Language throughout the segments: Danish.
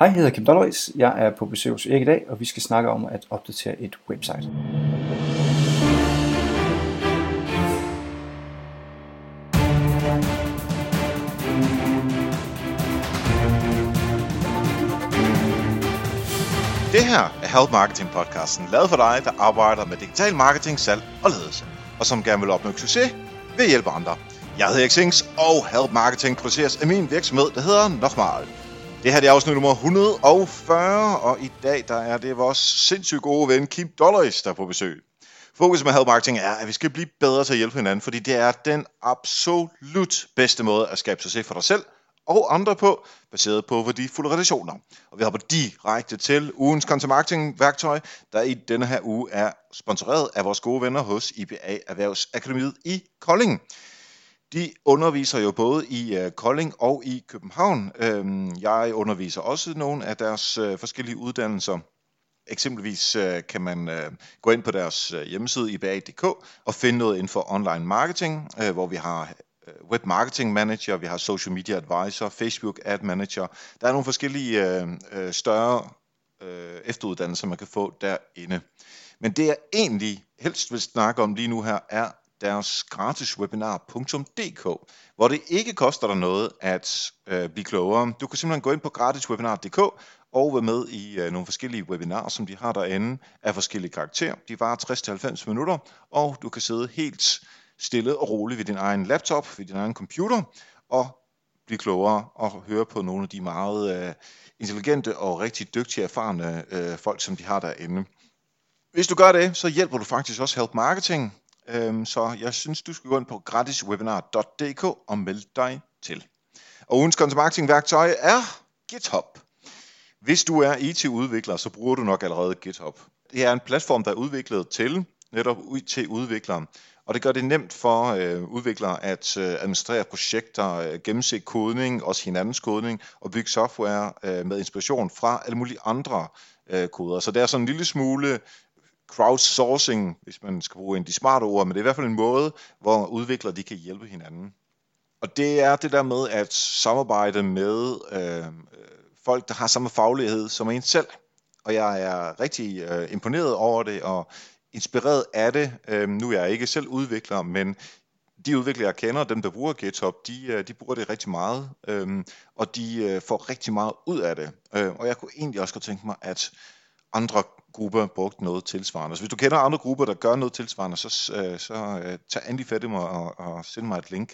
Hej, jeg hedder Kim Dolleris. Jeg er på besøg hos Erik i dag, og vi skal snakke om at opdatere et website. Det her er Help Marketing podcasten, lavet for dig, der arbejder med digital marketing, salg og ledelse, og som gerne vil opnå succes ved at hjælpe andre. Jeg hedder Erik Sings, og Help Marketing produceres af min virksomhed, der hedder Nochmal. Det her er afsnit nummer 140, og i dag der er det vores sindssygt gode ven Kim Dollars, der er på besøg. Fokus med Help Marketing er, at vi skal blive bedre til at hjælpe hinanden, fordi det er den absolut bedste måde at skabe succes for dig selv og andre på, baseret på værdifulde relationer. Og vi hopper direkte til ugens content marketing værktøj, der i denne her uge er sponsoreret af vores gode venner hos IBA Erhvervsakademiet i Kolding. De underviser jo både i øh, Kolding og i København. Øhm, jeg underviser også nogle af deres øh, forskellige uddannelser. Eksempelvis øh, kan man gå ind på deres uh, hjemmeside iba.dk og finde noget inden for online marketing, hvor vi har web marketing manager, vi har social media advisor, Facebook ad manager. Der er nogle forskellige større uh, efteruddannelser, man kan få derinde. Men det jeg egentlig helst vil snakke om lige nu her, er deres gratiswebinar.dk, hvor det ikke koster dig noget at øh, blive klogere. Du kan simpelthen gå ind på gratiswebinar.dk og være med i øh, nogle forskellige webinarer, som de har derinde af forskellige karakterer. De varer 60-90 minutter, og du kan sidde helt stille og roligt ved din egen laptop, ved din egen computer, og blive klogere og høre på nogle af de meget øh, intelligente og rigtig dygtige erfarne øh, folk, som de har derinde. Hvis du gør det, så hjælper du faktisk også Help Marketing Øhm, så jeg synes, du skal gå ind på gratiswebinar.dk og melde dig til. Og ugens content marketing værktøj er GitHub. Hvis du er IT-udvikler, så bruger du nok allerede GitHub. Det er en platform, der er udviklet til netop IT-udviklere, og det gør det nemt for øh, udviklere at øh, administrere projekter, øh, gennemse kodning, også hinandens kodning, og bygge software øh, med inspiration fra alle mulige andre øh, koder. Så det er sådan en lille smule crowdsourcing, hvis man skal bruge en af de smarte ord, men det er i hvert fald en måde, hvor udviklere de kan hjælpe hinanden. Og det er det der med at samarbejde med øh, folk, der har samme faglighed som en selv. Og jeg er rigtig øh, imponeret over det og inspireret af det. Øh, nu er jeg ikke selv udvikler, men de udviklere, jeg kender, dem der bruger GitHub, de, øh, de bruger det rigtig meget, øh, og de øh, får rigtig meget ud af det. Øh, og jeg kunne egentlig også godt tænke mig, at andre grupper brugt noget tilsvarende. Så hvis du kender andre grupper, der gør noget tilsvarende, så, øh, så øh, tag endelig fat i mig og, og send mig et link.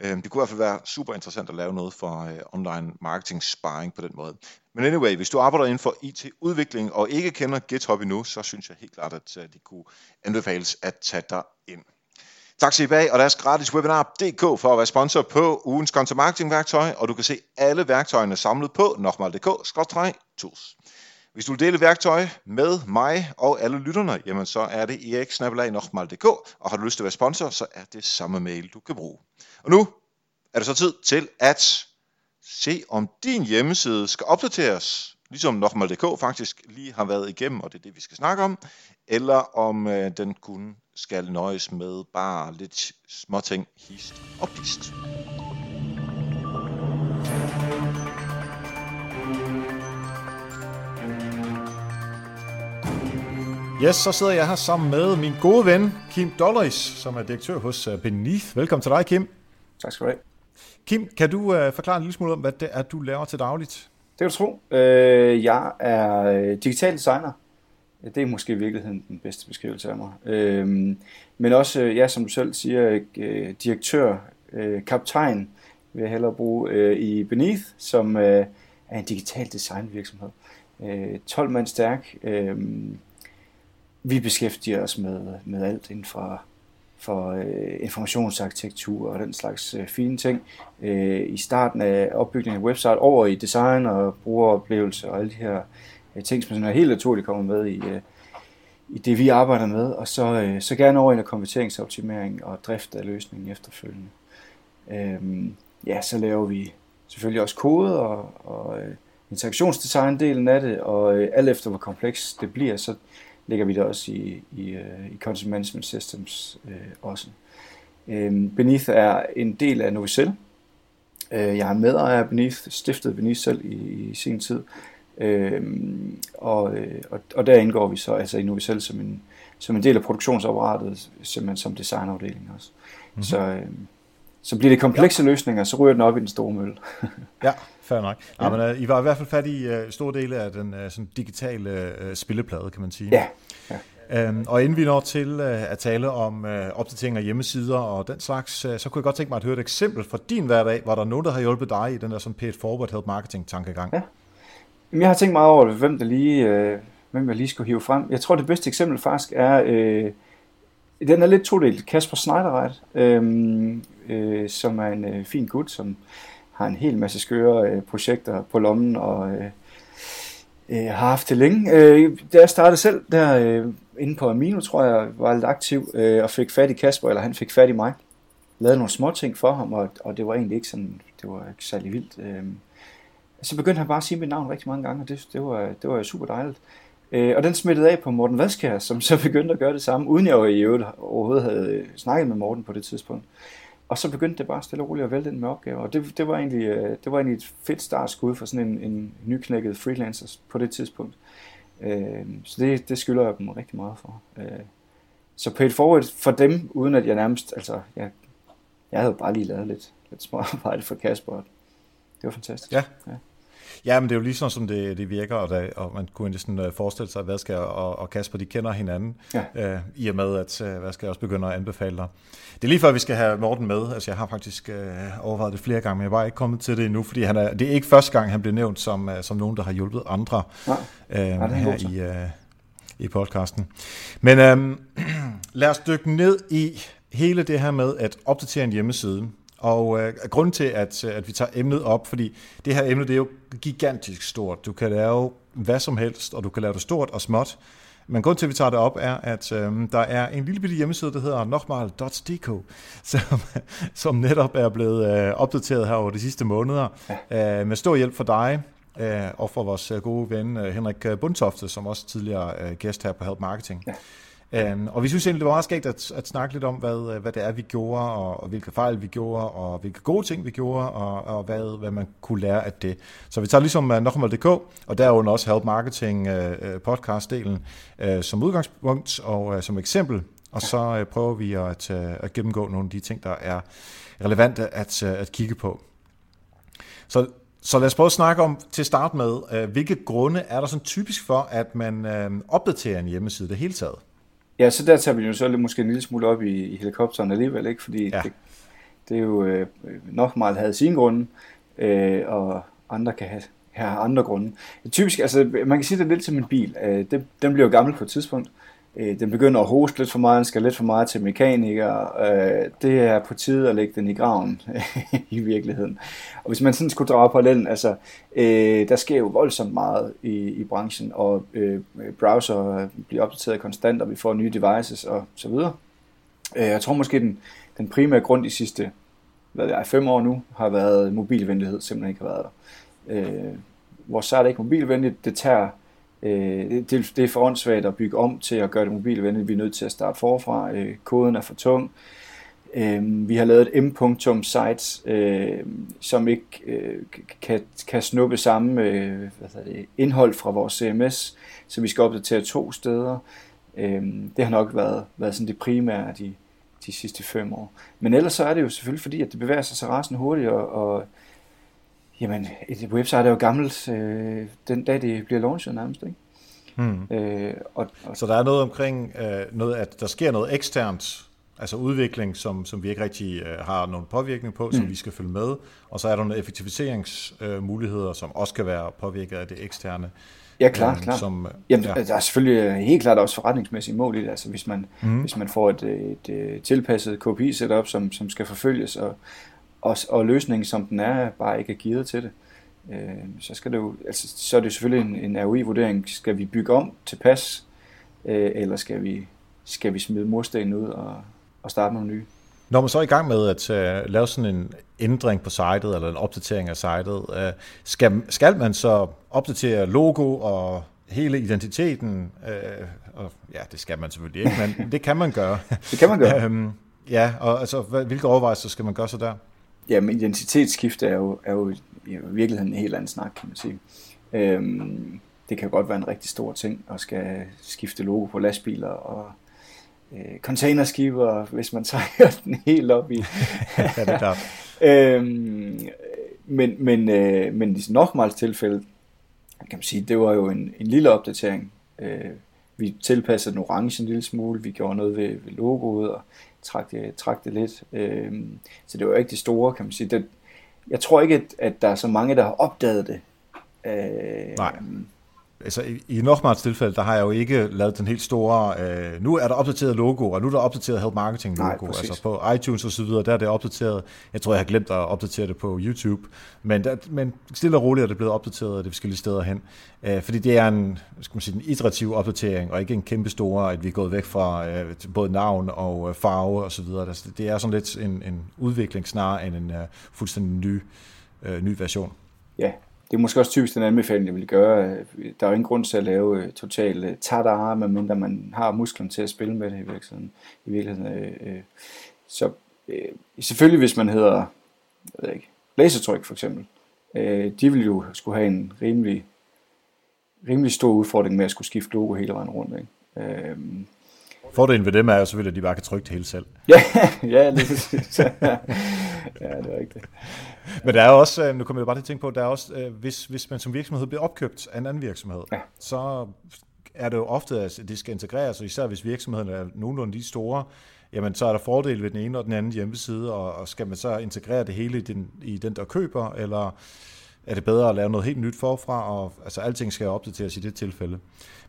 Øh, det kunne i hvert fald være super interessant at lave noget for online marketing sparring på den måde. Men anyway, hvis du arbejder inden for IT-udvikling og ikke kender GitHub endnu, så synes jeg helt klart, at det kunne anbefales at tage dig ind. Tak til bag og deres gratis webinar.dk for at være sponsor på ugens content marketing værktøj, og du kan se alle værktøjerne samlet på nokmal.dk-tools. Hvis du vil dele værktøj med mig og alle lytterne, jamen så er det eriksnabelag.dk, og har du lyst til at være sponsor, så er det samme mail, du kan bruge. Og nu er det så tid til at se, om din hjemmeside skal opdateres, ligesom Nokmal.dk faktisk lige har været igennem, og det er det, vi skal snakke om, eller om øh, den kun skal nøjes med bare lidt småting, hist og pist. Yes, så sidder jeg her sammen med min gode ven, Kim Dollars, som er direktør hos øh, Beneath. Velkommen til dig, Kim. Tak skal du have. Kim, kan du uh, forklare en lille smule om, hvad det er, du laver til dagligt? Det kan du tro. Uh, jeg er digital designer. Det er måske i virkeligheden den bedste beskrivelse af mig. Uh, men også, ja, som du selv siger, uh, direktør, uh, kaptajn, vil jeg hellere bruge uh, i Beneath, som uh, er en digital designvirksomhed. Uh, 12 mand stærk. Uh, vi beskæftiger os med, med alt inden for, for øh, informationsarkitektur og den slags øh, fine ting. Øh, I starten af opbygningen af website over i design og brugeroplevelse og alle de her øh, ting, som er helt naturligt kommer med i, øh, i det, vi arbejder med. Og så, øh, så gerne over i konverteringsoptimering og drift af løsningen efterfølgende. Øh, ja, så laver vi selvfølgelig også kode og, og øh, interaktionsdesign-delen af det, og øh, alt efter hvor kompleks det bliver, så lægger vi det også i, i, uh, i Content Management Systems uh, også. Um, Beneath er en del af Novicel. Uh, jeg er medejer af Beneath, stiftede Beneath selv i, i sin tid. Øh, og, øh, og, og der indgår vi så, altså nu vi selv som en, som en del af produktionsapparatet, simpelthen som designafdeling også. Mm-hmm. Så, øh, så bliver det komplekse ja. løsninger, så ryger den op i den store mølle. ja, fair nok. Ja. Ja, men, uh, I var i hvert fald fat i uh, store dele af den uh, sådan digitale uh, spilleplade, kan man sige. Ja. ja. Um, og inden vi når til uh, at tale om uh, opdatering af hjemmesider og den slags, uh, så kunne jeg godt tænke mig at høre et eksempel fra din hverdag, hvor der er nogen, der har hjulpet dig i den der sådan paid forward help marketing tankegang. Ja. Jeg har tænkt meget over, hvem der lige, øh, hvem jeg lige skulle hive frem. Jeg tror, det bedste eksempel faktisk er, øh, den er lidt todelt. Kasper Schneiderreit, øh, øh, som er en øh, fin gut, som har en hel masse skøre øh, projekter på lommen og øh, øh, har haft det længe. Øh, da jeg startede selv der øh, inde på Amino, tror jeg, var lidt aktiv øh, og fik fat i Kasper, eller han fik fat i mig. Lavede nogle små ting for ham, og, og det var egentlig ikke sådan, det var ikke særlig vildt. Øh, så begyndte han bare at sige mit navn rigtig mange gange, og det, det, var, det var super dejligt. Øh, og den smittede af på Morten Vadskær, som så begyndte at gøre det samme, uden jeg i øvrigt overhovedet havde øh, snakket med Morten på det tidspunkt. Og så begyndte det bare stille og roligt at vælte ind med opgaver. Og det, det, var egentlig, øh, det var egentlig et fedt startskud for sådan en, en nyknækket freelancer på det tidspunkt. Øh, så det, det skylder jeg dem rigtig meget for. Øh, så paid forward for dem, uden at jeg nærmest, altså, jeg, jeg havde bare lige lavet lidt, lidt små arbejde for Kasper. Det var fantastisk. Ja. ja. Ja, men det er jo lige sådan, som det, det virker, og, der, og man kunne næsten øh, forestille sig, at Vasker og, og Kasper, de kender hinanden, ja. øh, i og med, at øh, Vasker også begynder at anbefale dig. Det er lige før, vi skal have Morten med. Altså, jeg har faktisk øh, overvejet det flere gange, men jeg var ikke kommet til det endnu, fordi han er, det er ikke første gang, han bliver nævnt som, øh, som nogen, der har hjulpet andre ja. øh, ja, her i, øh, i podcasten. Men øh, lad os dykke ned i hele det her med at opdatere en hjemmeside. Og øh, grunden til, at, at vi tager emnet op, fordi det her emne det er jo gigantisk stort. Du kan lave hvad som helst, og du kan lave det stort og småt. Men grunden til, at vi tager det op, er, at øh, der er en lille bitte hjemmeside, der hedder nokmal.dk, som, som netop er blevet øh, opdateret her over de sidste måneder, øh, med stor hjælp for dig, øh, og for vores øh, gode ven øh, Henrik Bundtofte, som også tidligere øh, gæst her på Help Marketing. Ja. Um, og vi synes egentlig, det var meget skægt at, at snakke lidt om, hvad, øh, hvad det er, vi gjorde, og, og hvilke fejl vi gjorde, og hvilke gode ting vi gjorde, og, og hvad, hvad man kunne lære af det. Så vi tager ligesom uh, øh, Nokmal.dk, og derunder også Help Marketing uh, podcast-delen uh, som udgangspunkt og uh, som eksempel. Og så uh, prøver vi at, uh, at gennemgå nogle af de ting, der er relevante at, uh, at kigge på. Så så lad os prøve at snakke om til start med, med, hvilke grunde er der sådan typisk for, at man opdaterer en hjemmeside det hele taget? Ja, så der tager vi jo så lidt, måske en lille smule op i, i helikopteren alligevel, ikke? fordi ja. det, det er jo øh, nok meget havde sin grunde, øh, og andre kan have, have andre grunde. Typisk, altså man kan sige det lidt som en bil. Øh, det, den bliver jo gammel på et tidspunkt. Øh, Øh, den begynder at hoste lidt for meget, den skal lidt for meget til mekanikere. Øh, det er på tide at lægge den i graven i virkeligheden. Og hvis man sådan skulle drage parallellen, altså øh, der sker jo voldsomt meget i, i branchen, og øh, browser bliver opdateret konstant, og vi får nye devices og så videre. Øh, jeg tror måske den, den primære grund de sidste hvad jeg, fem år nu har været mobilvenlighed, simpelthen ikke har været der. Øh, hvor så er det ikke mobilvenligt, det tager Øh, det, det er for åndssvagt at bygge om til at gøre det mobilvenligt. Vi er nødt til at starte forfra. Øh, koden er for tung. Øh, vi har lavet et m.site, øh, som ikke øh, kan, kan snuppe samme øh, hvad det, indhold fra vores CMS, så vi skal opdatere to steder. Øh, det har nok været, været sådan det primære de, de sidste fem år. Men ellers så er det jo selvfølgelig fordi, at det bevæger sig så rasende hurtigt, og, og Jamen, et website er jo gammelt øh, den dag, det bliver launchet nærmest, ikke? Hmm. Øh, og, og, så der er noget omkring, øh, noget, at der sker noget eksternt, altså udvikling, som, som vi ikke rigtig øh, har nogen påvirkning på, som mm. vi skal følge med, og så er der nogle effektiviseringsmuligheder, øh, som også kan være påvirket af det eksterne. Ja, klart, øh, klart. Som, Jamen, ja. der er selvfølgelig helt klart også forretningsmæssige mål i det. Altså, hvis man, mm. hvis man får et, et, et tilpasset KPI-setup, som, som skal forfølges, og, og, og løsningen som den er, bare ikke er givet til det. Øh, så, skal det jo, altså, så er det selvfølgelig en, en ROI-vurdering. Skal vi bygge om til pas, øh, eller skal vi, skal vi smide murstenen ud og, og starte nogle nye? Når man så er i gang med at uh, lave sådan en ændring på sitet, eller en opdatering af sitet, uh, skal, skal man så opdatere logo og hele identiteten? Uh, og, ja, det skal man selvfølgelig ikke, men det kan man gøre. det kan man gøre. um, ja, og altså, hvilke overvejelser skal man gøre så der? Jamen, identitetsskifte er jo, er jo i virkeligheden en helt anden snak, kan man sige. Øhm, det kan godt være en rigtig stor ting at skal skifte logo på lastbiler og øh, containerskiber, hvis man tager den helt op i. ja, det er klart. øhm, men, men, øh, men i Nochmals tilfælde, kan man sige, det var jo en, en lille opdatering. Øh, vi tilpassede den orange en lille smule, vi gjorde noget ved, ved logoet og trak det, trak det lidt. Øh, så det var ikke det store, kan man sige. Det, jeg tror ikke, at, at der er så mange, der har opdaget det. Øh, Nej altså i, i Nochmals tilfælde, der har jeg jo ikke lavet den helt store, øh, nu er der opdateret logo, og nu er der opdateret Help Marketing logo, Nej, altså på iTunes og så videre, der er det opdateret, jeg tror jeg har glemt at opdatere det på YouTube, men, der, men stille og roligt er det blevet opdateret de forskellige steder hen, øh, fordi det er en, skal man sige, en iterativ opdatering, og ikke en kæmpe store, at vi er gået væk fra øh, både navn og øh, farve og så videre, altså, det er sådan lidt en, en udvikling snarere end en øh, fuldstændig ny, øh, ny version. Ja, det er måske også typisk den anbefaling, jeg vil gøre. Der er jo ingen grund til at lave øh, total øh, tada, medmindre man har musklerne til at spille med det i virkeligheden. I virkeligheden øh, så selvfølgelig hvis man hedder jeg ved ikke, lasertryk for eksempel, de vil jo skulle have en rimelig, rimelig stor udfordring med at skulle skifte logo hele vejen rundt. Ikke? Fordelen ved dem er jo selvfølgelig, at de bare kan trykke det hele selv. ja, ja, det ja, det er rigtigt. Men der er også, øh, nu kommer jeg bare til at tænke på, der er også, øh, hvis, hvis man som virksomhed bliver opkøbt af en anden virksomhed, ja. så er det jo ofte, at det skal integreres, og især hvis virksomheden er nogenlunde lige store, jamen så er der fordele ved den ene og den anden hjemmeside, og, og skal man så integrere det hele i den, i den der køber, eller er det bedre at lave noget helt nyt forfra, og altså alting skal opdateres i det tilfælde.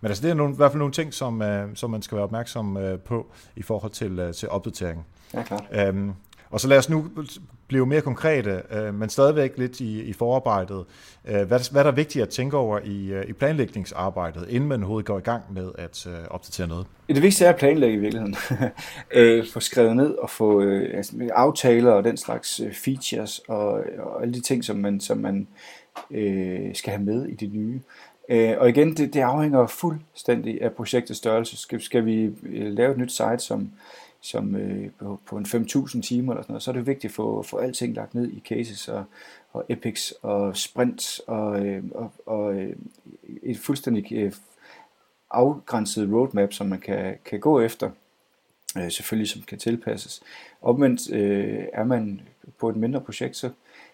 Men altså det er nogle, i hvert fald nogle ting, som, uh, som man skal være opmærksom på i forhold til, til opdatering. Ja, klart. Um, og så lad os nu blive mere konkrete, øh, men stadigvæk lidt i, i forarbejdet. Øh, hvad, hvad er der vigtigt at tænke over i, øh, i planlægningsarbejdet, inden man overhovedet går i gang med at øh, opdatere noget? Det vigtigste er at planlægge i virkeligheden. øh, få skrevet ned og få øh, altså, aftaler og den slags øh, features og, og alle de ting, som man, som man øh, skal have med i det nye. Øh, og igen, det, det afhænger fuldstændig af projektets størrelse. Skal, skal vi øh, lave et nyt site, som som øh, på, på en 5.000 timer eller sådan noget, så er det vigtigt at få, få alting lagt ned i cases og, og epics og sprints og, øh, og, og øh, et fuldstændig øh, afgrænset roadmap, som man kan, kan gå efter, øh, selvfølgelig som kan tilpasses. Omvendt øh, er man på et mindre projekt, så,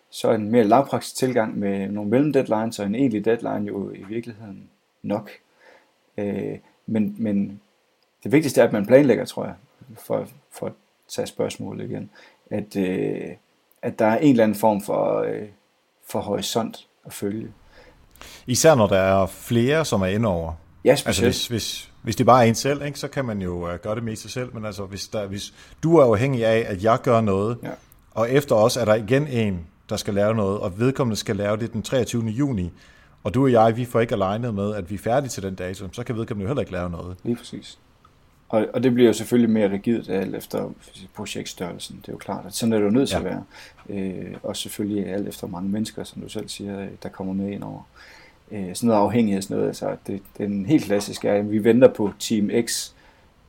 så er en mere lavpraktisk tilgang med nogle mellemdeadlines og en egentlig deadline jo i virkeligheden nok. Øh, men, men det vigtigste er, at man planlægger, tror jeg for, for at tage spørgsmålet igen, at, øh, at der er en eller anden form for, øh, for horisont at følge. Især når der er flere, som er inde over. Ja, specielt. Altså hvis, hvis, hvis det bare er en selv, ikke, så kan man jo uh, gøre det mest sig selv, men altså hvis, der, hvis du er afhængig af, at jeg gør noget, ja. og efter os er der igen en, der skal lave noget, og vedkommende skal lave det den 23. juni, og du og jeg, vi får ikke alignet med, at vi er færdige til den dato, så kan vedkommende jo heller ikke lave noget. Lige præcis. Og, og det bliver jo selvfølgelig mere rigidt alt efter projektstørrelsen. Det er jo klart, at sådan er det jo nødt til ja. at være. Øh, og selvfølgelig alt efter mange mennesker, som du selv siger, der kommer med ind over. Øh, sådan noget afhængighedsnød, altså det, den helt klassiske er, at vi venter på Team X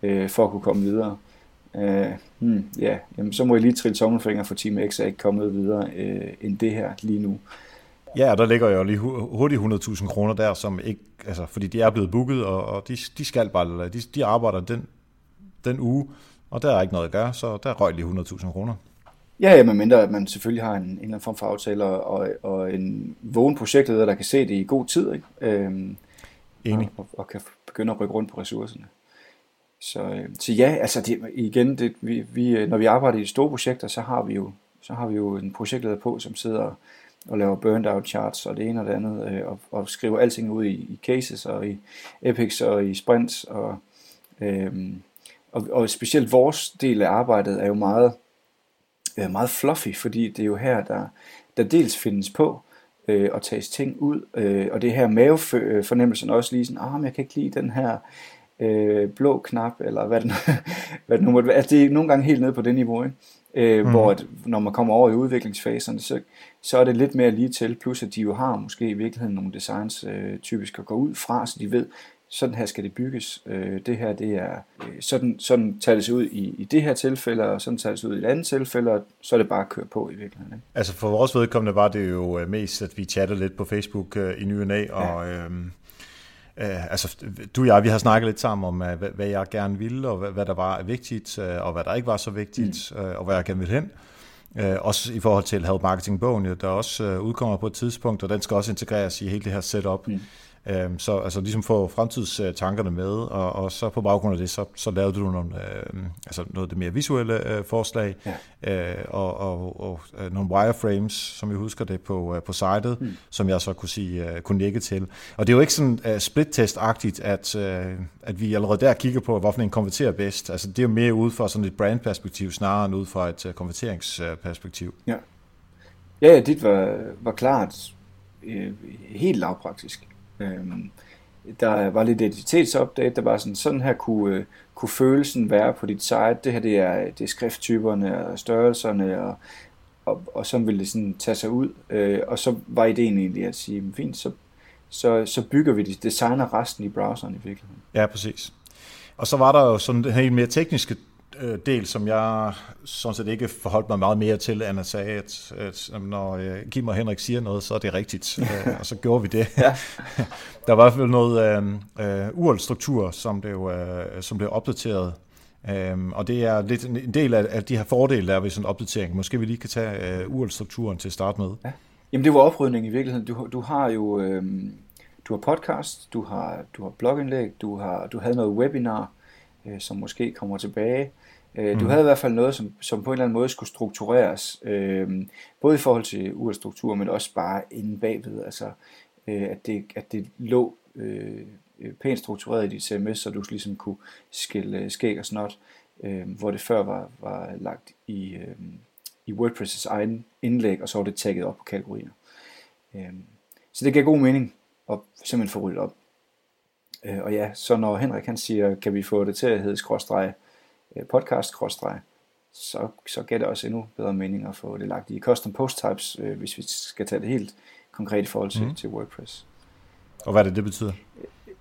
øh, for at kunne komme videre. Øh, hmm, ja, jamen, så må jeg lige trille tommelfinger for Team X er ikke kommet videre øh, end det her lige nu. Ja, der ligger jo lige hurtigt 100.000 kroner der, som ikke, altså, fordi de er blevet booket, og, og de, de skal bare, de, de arbejder den, den uge, og der er ikke noget at gøre, så der røg lige 100.000 kroner. Ja, ja, medmindre at man selvfølgelig har en, en eller anden form for aftale, og, og en vågen projektleder, der kan se det i god tid, ikke? Øhm, Enig. Og, og kan begynde at rykke rundt på ressourcerne. Så, øh, så ja, altså det, igen, det, vi, vi, når vi arbejder i store projekter, så har vi jo, så har vi jo en projektleder på, som sidder og og laver burned out charts og det ene og det andet, øh, og, og skriver alting ud i, i cases og i epics og i sprints, og, øh, og, og specielt vores del af arbejdet er jo meget, øh, meget fluffy, fordi det er jo her, der, der dels findes på, øh, og tages ting ud, øh, og det her mavefornemmelsen øh, også lige sådan, ah, men jeg kan ikke lide den her øh, blå knap, eller hvad det, nu, hvad det nu måtte være. Altså, det er nogle gange helt nede på det niveau, ikke? Øh, mm. Hvor at, når man kommer over i udviklingsfaserne, så, så er det lidt mere lige til, plus at de jo har måske i virkeligheden nogle designs øh, typisk at gå ud fra, så de ved, sådan her skal det bygges. Øh, det her, det er, øh, sådan, sådan tager det sig ud i, i det her tilfælde, og sådan tager det sig ud i et andet tilfælde, og så er det bare at køre på i virkeligheden. Ikke? Altså for vores vedkommende var det jo øh, mest, at vi chattede lidt på Facebook øh, i ny og næ, og ja. Øh, altså, du og jeg, vi har snakket lidt sammen om, hvad, hvad jeg gerne ville, og hvad, hvad der var vigtigt, og hvad der ikke var så vigtigt, mm. og hvad jeg gerne ville hen. Øh, også i forhold til Help Marketing-bogen, der også øh, udkommer på et tidspunkt, og den skal også integreres i hele det her setup. Mm. Øh, så altså ligesom få fremtidstankerne med, og, og så på baggrund af det, så, så lavede du nogle, øh, altså noget af det mere visuelle øh, forslag, ja. øh, og, og, og øh, nogle wireframes, som jeg husker det på, øh, på sitet, mm. som jeg så kunne sige, øh, kunne lægge til. Og det er jo ikke sådan uh, split-test-agtigt, at, øh, at vi allerede der kigger på, hvorfor en konverterer bedst. Altså det er jo mere ud fra sådan et brandperspektiv, snarere end ud fra et uh, konverteringsperspektiv. Ja. Ja, ja, dit var, var klart øh, helt lavpraktisk. Øhm, der var lidt identitetsupdate, der var sådan, sådan her kunne, øh, kunne følelsen være på dit site. Det her det er, det er skrifttyperne og størrelserne, og, og, og så ville det sådan tage sig ud. Øh, og så var ideen egentlig at sige, fint, så, så, så bygger vi det, designer resten i browseren i virkeligheden. Ja, præcis. Og så var der jo sådan den her mere tekniske øh, del, som jeg sådan set ikke forholdt mig meget mere til, end at sige, at, at når øh, Kim og Henrik siger noget, så er det rigtigt, øh, og så gjorde vi det. Ja. der var i hvert fald noget øh, uh, URL-struktur, som blev, øh, som blev opdateret, Um, og det er lidt en del af, af de her fordele, der er ved sådan en opdatering. Måske vi lige kan tage uh, URL-strukturen til at starte med. Ja. Jamen det var oprydning i virkeligheden. Du, du har jo øhm, du har podcast, du har, du har blogindlæg, du, har, du havde noget webinar, øh, som måske kommer tilbage. Øh, du mm. havde i hvert fald noget, som, som på en eller anden måde skulle struktureres, øh, både i forhold til urstruktur, men også bare inden bagved, altså øh, at, det, at det lå øh, pænt struktureret i dit CMS, så du ligesom kunne skille skæg og snot, øh, hvor det før var, var lagt i, øh, i WordPress' egen indlæg, og så var det tagget op på kategorier. Øh, så det gav god mening at simpelthen få ryddet op. Øh, og ja, så når Henrik han siger, kan vi få det til at hedde skråstreg Øh, podcast så, så giver det også endnu bedre mening at få det lagt i custom post types, øh, hvis vi skal tage det helt konkret i forhold til, mm. til WordPress. Og hvad er det, det betyder?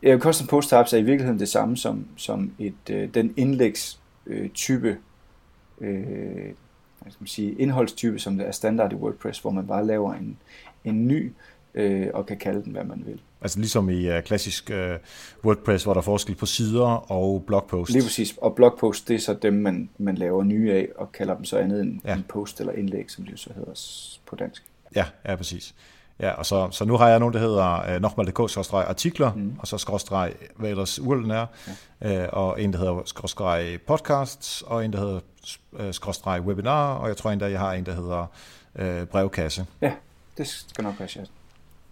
Ja, custom post types er i virkeligheden det samme som, som et, øh, den indlægstype, øh, type, øh, hvad skal man sige, indholdstype, som er standard i WordPress, hvor man bare laver en, en ny øh, og kan kalde den, hvad man vil. Altså ligesom i uh, klassisk uh, WordPress, hvor der er forskel på sider og blogpost. Lige præcis, og blogpost, det er så dem, man, man laver nye af, og kalder dem så andet end ja. en post eller indlæg, som det så hedder på dansk. Ja, ja, præcis. Ja, og så, så nu har jeg nogen, der hedder uh, nokmal.dk artikler, mm. og så skråstreg, hvad ellers urlen er, ja. uh, og en, der hedder skråstreg podcasts, og en, der hedder uh, skråstreg webinar, og jeg tror endda, jeg har en, der hedder uh, brevkasse. Ja, det skal nok passe.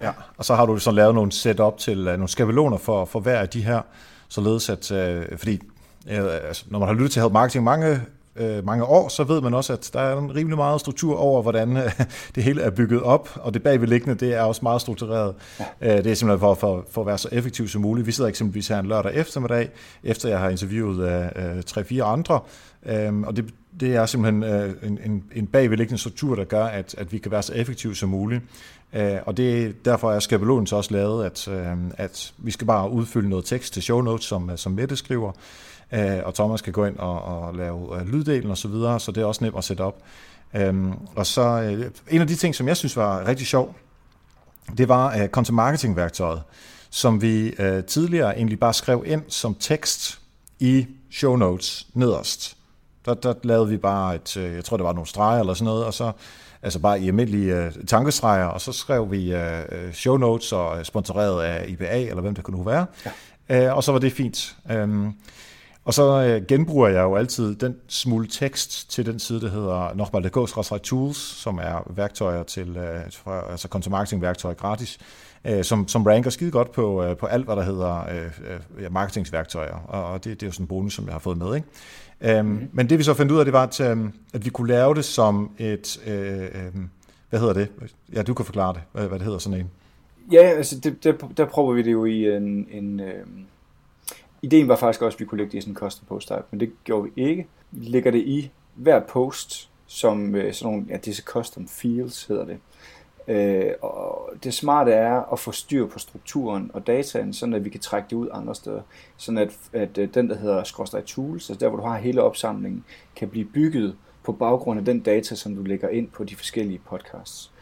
Ja, og så har du så lavet nogle setup til uh, nogle skabeloner for, for hver af de her, således at, uh, fordi uh, altså, når man har lyttet til Help Marketing mange, uh, mange år, så ved man også, at der er en rimelig meget struktur over, hvordan uh, det hele er bygget op, og det bagvedliggende, det er også meget struktureret. Ja. Uh, det er simpelthen for, for, for at være så effektiv som muligt. Vi sidder eksempelvis her en lørdag eftermiddag, efter jeg har interviewet uh, 3-4 andre, um, og det, det er simpelthen uh, en, en, en bagvedliggende struktur, der gør, at, at vi kan være så effektive som muligt. Øh, og det, derfor er skabelonen så også lavet, at, øh, at vi skal bare udfylde noget tekst til show notes, som, som Mette skriver, øh, og Thomas skal gå ind og, og lave lyddelen og så videre, så det er også nemt at sætte op. Og så en af de ting, som jeg synes var rigtig sjov, det var content marketing værktøjet, som vi tidligere egentlig bare skrev ind som tekst i show notes nederst. Der, der lavede vi bare et, jeg tror det var nogle streger eller sådan noget, og så altså bare i almindelige uh, tankestreger, og så skrev vi uh, show notes og sponsoreret af IBA, eller hvem det kunne nu være. Ja. Uh, og så var det fint. Um, og så uh, genbruger jeg jo altid den smule tekst til den side, der hedder nokmal.dk tools, som er værktøjer til, for, altså content marketing værktøjer gratis, uh, som, som ranker skide godt på, uh, på alt, hvad der hedder uh, uh, marketingsværktøjer. Og, og det, det er jo sådan en bonus, som jeg har fået med, ikke? Um, mm. Men det vi så fandt ud af, det var, at, um, at vi kunne lave det som et, uh, um, hvad hedder det? Ja, du kan forklare det, hvad, hvad det hedder sådan en. Ja, altså det, der, der prøver vi det jo i en... en uh, ideen var faktisk også, at vi kunne lægge det i sådan en custom post type, men det gjorde vi ikke. Vi lægger det i hver post, som øh, sådan nogle, ja, disse custom fields hedder det. Øh, og det smarte er at få styr på strukturen og dataen, sådan at vi kan trække det ud andre steder. Sådan at, at øh, den, der hedder Skråstrej Tools, altså der hvor du har hele opsamlingen, kan blive bygget på baggrund af den data, som du lægger ind på de forskellige podcasts.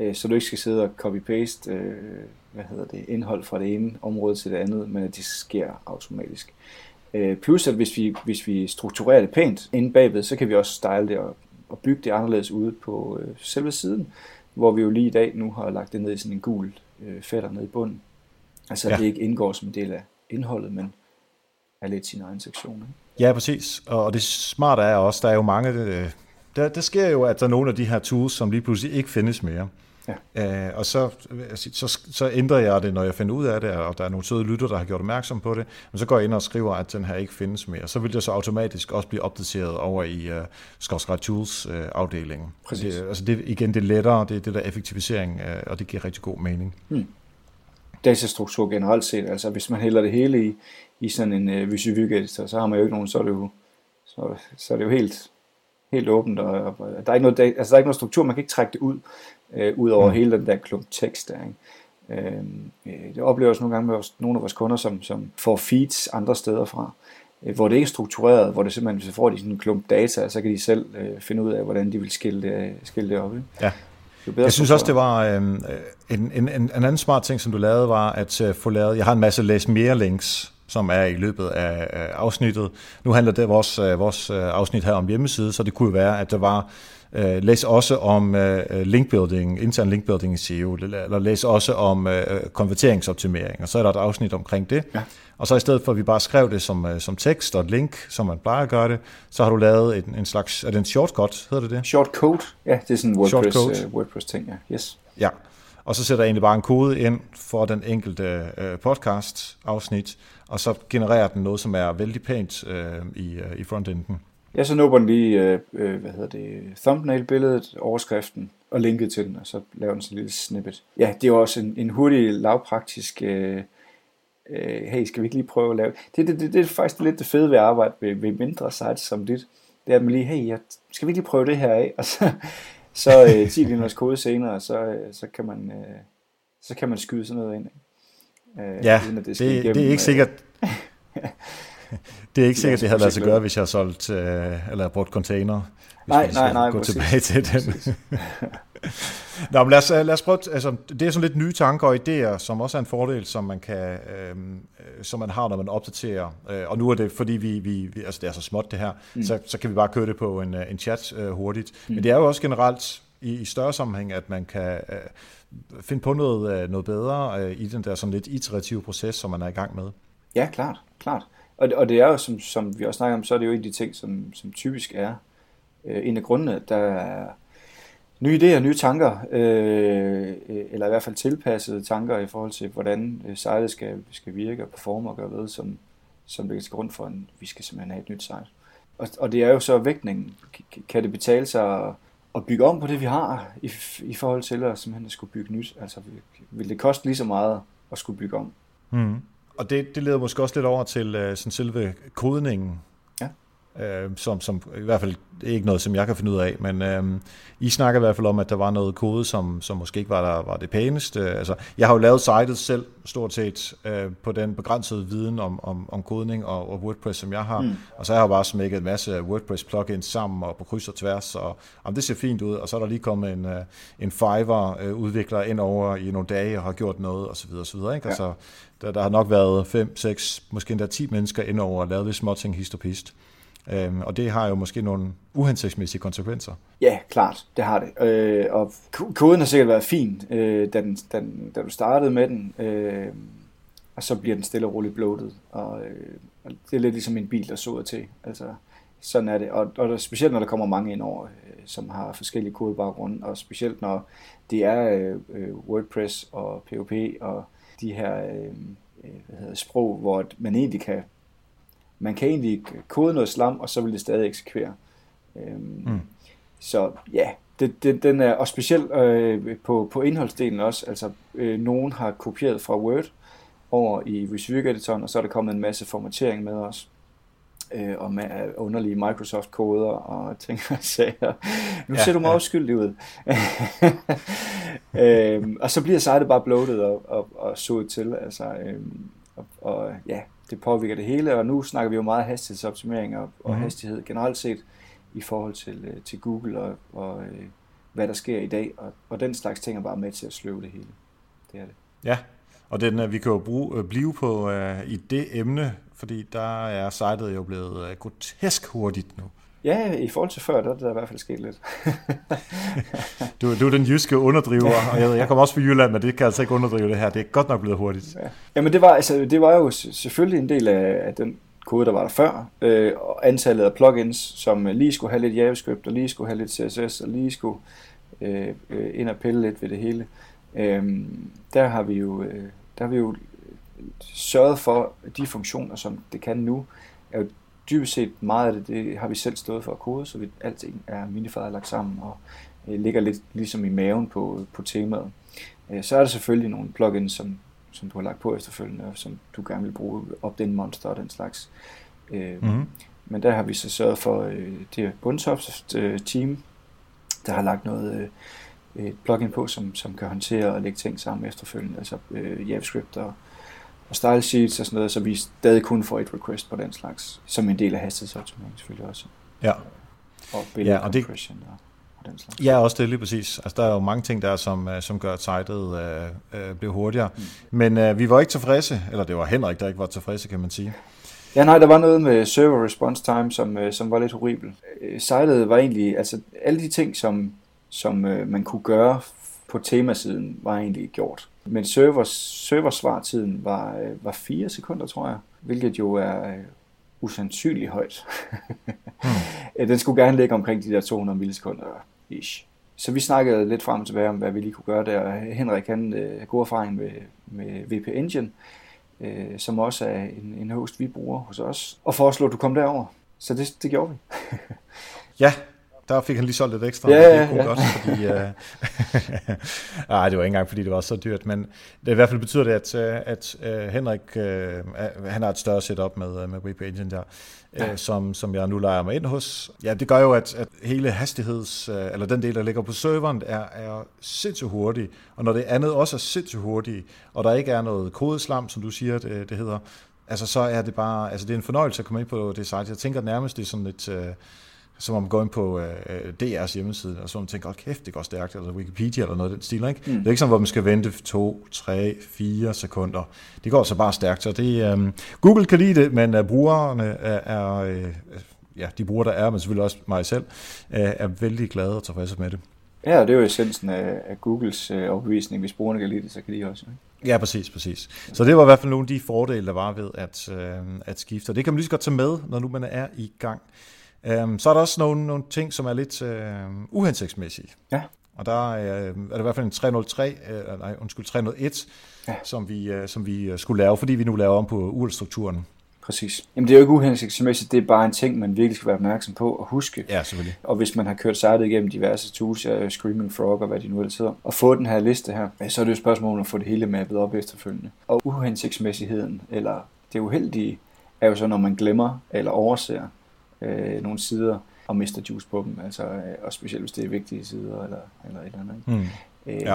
Øh, så du ikke skal sidde og copy-paste øh, hvad hedder det, indhold fra det ene område til det andet, men at det sker automatisk. Øh, plus at hvis vi, hvis vi strukturerer det pænt inde bagved, så kan vi også style det og, og bygge det anderledes ude på øh, selve siden, hvor vi jo lige i dag nu har lagt det ned i sådan en gul øh, fætter ned i bunden. Altså at ja. det ikke indgår som en del af indholdet, men er lidt sin egen sektion. Ikke? Ja, præcis. Og det smarte er også, der er jo mange, øh, der, der sker jo, at der er nogle af de her tools, som lige pludselig ikke findes mere. Ja. Øh, og så, så, så ændrer jeg det, når jeg finder ud af det, og der er nogle søde lytter, der har gjort opmærksom på det, men så går jeg ind og skriver, at den her ikke findes mere. Så vil det så automatisk også blive opdateret over i uh, Skovskred Tools uh, afdelingen. Præcis. Det, altså det, igen, det er lettere, det er det der effektivisering, uh, og det giver rigtig god mening. Hmm. Datastruktur generelt set, altså hvis man hælder det hele i, i sådan en uh, Visual editor, så har man jo ikke nogen, så er det jo, så, så er det jo helt, helt åbent, og, og der, er ikke noget, altså der er ikke noget struktur, man kan ikke trække det ud øh, ud over mm. hele den der klump tekst der. Ikke? Øh, øh, det oplever også nogle gange med vores, nogle af vores kunder, som, som får feeds andre steder fra, øh, hvor det ikke er struktureret, hvor det simpelthen, så får de sådan en klump data, så kan de selv øh, finde ud af, hvordan de vil skille det, skille det op. Ikke? Ja. Jeg synes også, det var øh, en, en, en, en anden smart ting, som du lavede, var at uh, få lavet, jeg har en masse læs mere links, som er i løbet af, af afsnittet. Nu handler det vores, uh, vores afsnit her om hjemmeside, så det kunne være, at der var Øh, læs også om øh, linkbuilding, intern linkbuilding i SEO, eller læs også om øh, konverteringsoptimering, og så er der et afsnit omkring det. Ja. Og så i stedet for, at vi bare skrev det som, øh, som tekst og et link, som man plejer at gøre det, så har du lavet en, en slags, er det en shortcut, hedder det det? Shortcode, ja, det er sådan en WordPress, uh, WordPress ting, ja. Yes. Ja, og så sætter jeg egentlig bare en kode ind for den enkelte uh, podcast afsnit, og så genererer den noget, som er vældig pænt uh, i, uh, i frontenden. Jeg så nubber den lige, øh, øh, hvad hedder det, thumbnail-billedet, overskriften og linket til den, og så laver den sådan en lille snippet. Ja, det er også en, en hurtig, lavpraktisk, øh, øh, hey, skal vi ikke lige prøve at lave... Det, det, det, det er faktisk lidt det fede ved at arbejde ved, ved mindre sites som dit. Det er, at man lige, hey, jeg, skal vi ikke lige prøve det her af? Og så, så øh, 10 linjers kode senere, så, øh, så, kan man, øh, så kan man skyde sådan noget ind. Øh, ja, uden at det, det, igennem, det er ikke sikkert... det er ikke sikkert, det havde lavet sig gøre, hvis jeg har solgt, øh, eller brugt container. Nej, nej, nej. Gå præcis. tilbage til den. Nå, men lad os, lad os prøve, altså, det er sådan lidt nye tanker og idéer, som også er en fordel, som man, kan, øh, som man har, når man opdaterer. Øh, og nu er det, fordi vi, vi, vi altså det er så småt det her, mm. så, så kan vi bare køre det på en, en chat øh, hurtigt. Mm. Men det er jo også generelt i, i større sammenhæng, at man kan øh, finde på noget, øh, noget bedre øh, i den der sådan lidt iterative proces, som man er i gang med. Ja, klart, klart. Og, og det er jo, som, som vi også snakker om, så er det jo en af de ting, som, som typisk er øh, en af grundene, der er nye idéer, nye tanker, øh, øh, eller i hvert fald tilpassede tanker i forhold til, hvordan øh, sejlet skal, skal virke og performe og gøre ved, som, som ligger til grund for, at vi skal simpelthen have et nyt sejl. Og, og det er jo så vægtningen. Kan det betale sig at, at bygge om på det, vi har, i, i forhold til at simpelthen skulle bygge nyt? Altså, vil det koste lige så meget at skulle bygge om? Mm. Og det, det leder måske også lidt over til øh, sådan selve kodningen, uh, som, som i hvert fald ikke noget, som jeg kan finde ud af, men uh, I snakker i hvert fald om, at der var noget kode, som, som måske ikke var, der, var det pæneste. Altså, jeg har jo lavet sitet selv, stort set, uh, på den begrænsede viden om, om, om kodning og, og WordPress, som jeg har, mm. og så har jeg bare smækket en masse WordPress-plugins sammen og på kryds og tværs, og om det ser fint ud, og så er der lige kommet en, uh, en Fiverr-udvikler ind over i nogle dage og har gjort noget, og så videre, og så videre, ikke? Ja. Altså, der, der har nok været 5, 6, måske endda 10 mennesker ind over og lavet lidt småting histopist. Øhm, og det har jo måske nogle uhensigtsmæssige konsekvenser. Ja, klart, det har det. Øh, og koden har sikkert været fin, øh, da, den, da, den, da du startede med den, øh, og så bliver den stille og roligt bloated. Og, øh, det er lidt ligesom en bil, der soder til. Altså, sådan er det. Og, og specielt når der kommer mange ind over, øh, som har forskellige kodebaggrunde, og specielt når det er øh, øh WordPress og POP og de her øh, øh hvad hedder, sprog, hvor man egentlig kan man kan egentlig kode noget slam, og så vil det stadig eksekvere. Øhm, mm. Så ja, det, det, den er, og specielt øh, på, på indholdsdelen også, altså øh, nogen har kopieret fra Word over i Resume Editoren, og så er der kommet en masse formatering med os øh, og med underlige Microsoft-koder og ting og sager. Nu ja, ser du meget ja. uskyldig ud. øhm, og så bliver sitet bare bloated og, og, og suget til. Altså, øhm, og, og ja, det påvirker det hele, og nu snakker vi jo meget hastighedsoptimering og, og mm-hmm. hastighed generelt set i forhold til, øh, til Google og, og øh, hvad der sker i dag, og, og den slags ting er bare med til at sløve det hele. Det er det. Ja, og den, øh, vi kan jo bruge, øh, blive på uh, i det emne, fordi der er sitet jo blevet uh, grotesk hurtigt nu. Ja, i forhold til før, der er der i hvert fald sket lidt. du, du er den jyske underdriver, og jeg, jeg kommer også fra Jylland, men det kan altså ikke underdrive det her. Det er godt nok blevet hurtigt. Ja. Jamen det var, altså, det var jo selvfølgelig en del af, af den kode, der var der før, øh, og antallet af plugins, som lige skulle have lidt JavaScript, og lige skulle have lidt CSS, og lige skulle øh, øh, ind og pille lidt ved det hele. Øh, der har vi jo, øh, der har vi jo sørget for, de funktioner, som det kan nu, er jo dybest set meget af det, det har vi selv stået for at kode, så vi, alting er minified lagt sammen og øh, ligger lidt ligesom i maven på, på temaet. Øh, så er der selvfølgelig nogle plugins, som, som du har lagt på efterfølgende, og som du gerne vil bruge, opt-in monster og den slags. Øh, mm-hmm. Men der har vi så sørget for, øh, det Bundsoft øh, team, der har lagt noget øh, et plugin på, som, som kan håndtere og lægge ting sammen efterfølgende, altså øh, JavaScript og og style sheets og sådan noget, så vi stadig kun får et request på den slags, som en del af hastighedsoptimering selvfølgelig også. Ja. Og billede ja, og det, og, og den slags. Ja, også det lige præcis. Altså, der er jo mange ting der, som, øh, som gør, at sitet øh, øh, bliver hurtigere. Mm. Men øh, vi var ikke tilfredse, eller det var Henrik, der ikke var tilfredse, kan man sige. Ja, nej, der var noget med server response time, som, øh, som var lidt horribelt. Øh, sitet var egentlig, altså alle de ting, som, som øh, man kunne gøre på temasiden, var egentlig gjort. Men server, serversvartiden var, øh, var 4 sekunder, tror jeg, hvilket jo er øh, usandsynligt højt. hmm. Den skulle gerne ligge omkring de der 200 millisekunder ish. Så vi snakkede lidt frem og tilbage om, hvad vi lige kunne gøre der. Henrik han øh, god erfaring med, med VP Engine, øh, som også er en, en host, vi bruger hos os, og foreslog, at du kom derover. Så det, det gjorde vi. ja, der fik han lige solgt lidt ekstra. Ja, ja, ja. Godt, fordi, uh... Ej, det var ikke engang, fordi det var så dyrt, men det i hvert fald betyder det, at, øh, at uh, Henrik, uh, han har et større setup med, med WP Engine der, ja. uh, som, som jeg nu leger mig ind hos. Ja, det gør jo, at, at hele hastigheds, uh, eller den del, der ligger på serveren, er, er sindssygt hurtig, og når det andet også er sindssygt hurtigt, og der ikke er noget kodeslam, som du siger, det, det hedder, altså så er det bare, altså det er en fornøjelse at komme ind på det site. Jeg tænker nærmest, det er sådan et... Uh, som om man går ind på øh, DR's hjemmeside, og så man tænker, kæft, det går stærkt, eller Wikipedia eller noget af den stil. Ikke? Mm. Det er ikke sådan, hvor man skal vente to, tre, fire sekunder. Det går så bare stærkt. Så det, øh, Google kan lide det, men uh, brugerne er, er øh, ja, de brugere, der er, men selvfølgelig også mig selv, øh, er vældig glade og tilfredse med det. Ja, det er jo essensen af, af Googles øh, overbevisning. Hvis brugerne kan lide det, så kan de også. Ikke? Ja, præcis, præcis. Så det var i hvert fald nogle af de fordele, der var ved at, øh, at skifte. Og det kan man lige så godt tage med, når nu man er i gang. Um, så er der også nogle, nogle ting, som er lidt uh, uhensigtsmæssige. Ja. Og der er, er det i hvert fald en 303, uh, nej, undskyld, 301, ja. som, vi, uh, som vi skulle lave, fordi vi nu laver om på URL-strukturen. Præcis. Jamen det er jo ikke uhensigtsmæssigt, det er bare en ting, man virkelig skal være opmærksom på og huske. Ja, selvfølgelig. Og hvis man har kørt sitet igennem diverse tools, ja, Screaming Frog og hvad de nu ellers hedder, og få den her liste her, så er det jo et spørgsmål om at få det hele mappet op efterfølgende. Og uhensigtsmæssigheden, eller det uheldige, er jo så, når man glemmer eller overser øh, nogle sider og mister juice på dem, altså, øh, og specielt hvis det er vigtige sider eller, eller et eller andet. Mm. Øh, ja.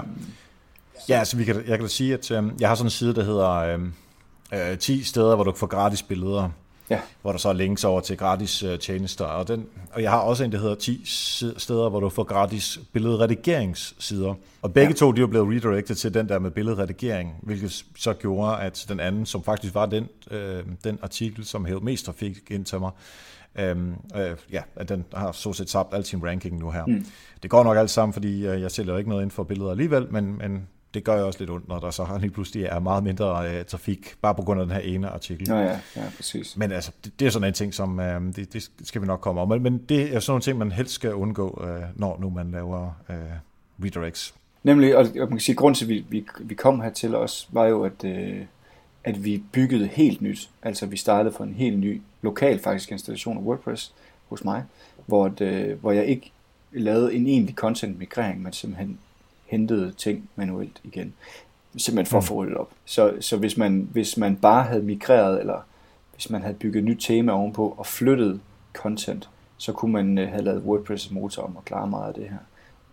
ja, altså vi kan, jeg kan da sige, at øh, jeg har sådan en side, der hedder øh, øh, 10 steder, hvor du kan få gratis billeder. Ja. Hvor der så er links over til gratis uh, tjenester. Og, den, og jeg har også en, der hedder 10 steder, hvor du får gratis billedredigeringssider. Og begge ja. to, de er blevet redirected til den der med billedredigering, hvilket så gjorde, at den anden, som faktisk var den, øh, den artikel, som hævde mest trafik ind til mig, Øhm, øh, ja, at den har så set tabt al sin ranking nu her. Mm. Det går nok alt sammen, fordi øh, jeg sælger ikke noget inden for billeder alligevel, men, men det gør jo også lidt ondt, når der så lige pludselig er meget mindre øh, trafik, bare på grund af den her ene artikel. Ja, ja, ja præcis. Men altså, det, det er sådan en ting, som øh, det, det skal vi nok komme om. Men, men det er sådan nogle ting, man helst skal undgå, øh, når nu man laver øh, redirects. Nemlig, og man kan sige, at grunden til, at vi, vi, vi kom hertil også, var jo, at, øh, at vi byggede helt nyt. Altså, vi startede for en helt ny lokal faktisk installation af WordPress hos mig, hvor, det, hvor jeg ikke lavede en egentlig content migrering, men simpelthen hentede ting manuelt igen. Simpelthen for at mm. få det op. Så, så hvis, man, hvis man bare havde migreret, eller hvis man havde bygget et nyt tema ovenpå og flyttet content, så kunne man uh, have lavet WordPress motor om at klare meget af det her.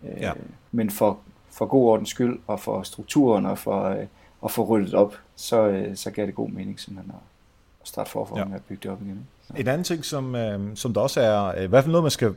Uh, ja. Men for, for god ordens skyld, og for strukturen, og for øh, at få ryddet op, så, øh, så gav det god mening simpelthen at starte forfra ja. med at bygge det op igen. Så. En anden ting, som, øh, som der også er, øh, i hvert fald noget, man skal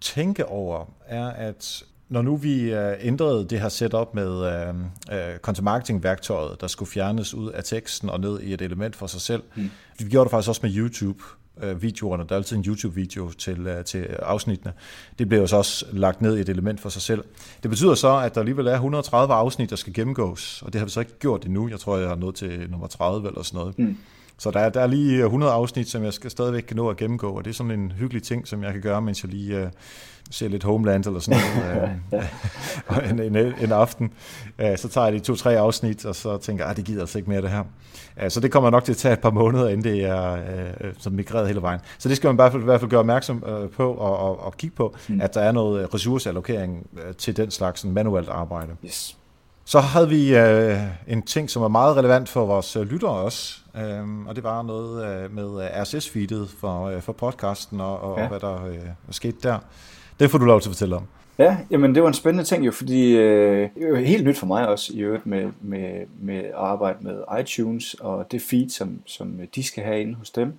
tænke over, er, at når nu vi ændrede det her setup med uh, content marketing værktøjet, der skulle fjernes ud af teksten og ned i et element for sig selv, mm. vi gjorde det faktisk også med YouTube Øh, videoerne. Der er altid en YouTube-video til, øh, til afsnittene. Det bliver jo så også lagt ned i et element for sig selv. Det betyder så, at der alligevel er 130 afsnit, der skal gennemgås, og det har vi så ikke gjort endnu. Jeg tror, jeg er nået til nummer 30 eller sådan noget. Mm. Så der er, der er lige 100 afsnit, som jeg skal stadigvæk kan nå at gennemgå, og det er sådan en hyggelig ting, som jeg kan gøre, mens jeg lige uh, ser lidt Homeland eller sådan noget uh, en, en, en aften. Uh, så tager jeg de to-tre afsnit, og så tænker jeg, at det gider altså ikke mere det her. Uh, så det kommer nok til at tage et par måneder, inden det er uh, så migreret hele vejen. Så det skal man i hvert fald, i hvert fald gøre opmærksom uh, på og, og, og kigge på, mm. at der er noget ressourceallokering uh, til den slags manuelt arbejde. Yes. Så havde vi øh, en ting, som er meget relevant for vores øh, lyttere også, øh, og det var noget øh, med RSS-feedet for, øh, for podcasten og, og, ja. og hvad der øh, er sket der. Det får du lov til at fortælle om. Ja, jamen det var en spændende ting jo, fordi øh, det var helt nyt for mig også i øvrigt med, med, med at arbejde med iTunes og det feed, som, som de skal have inde hos dem.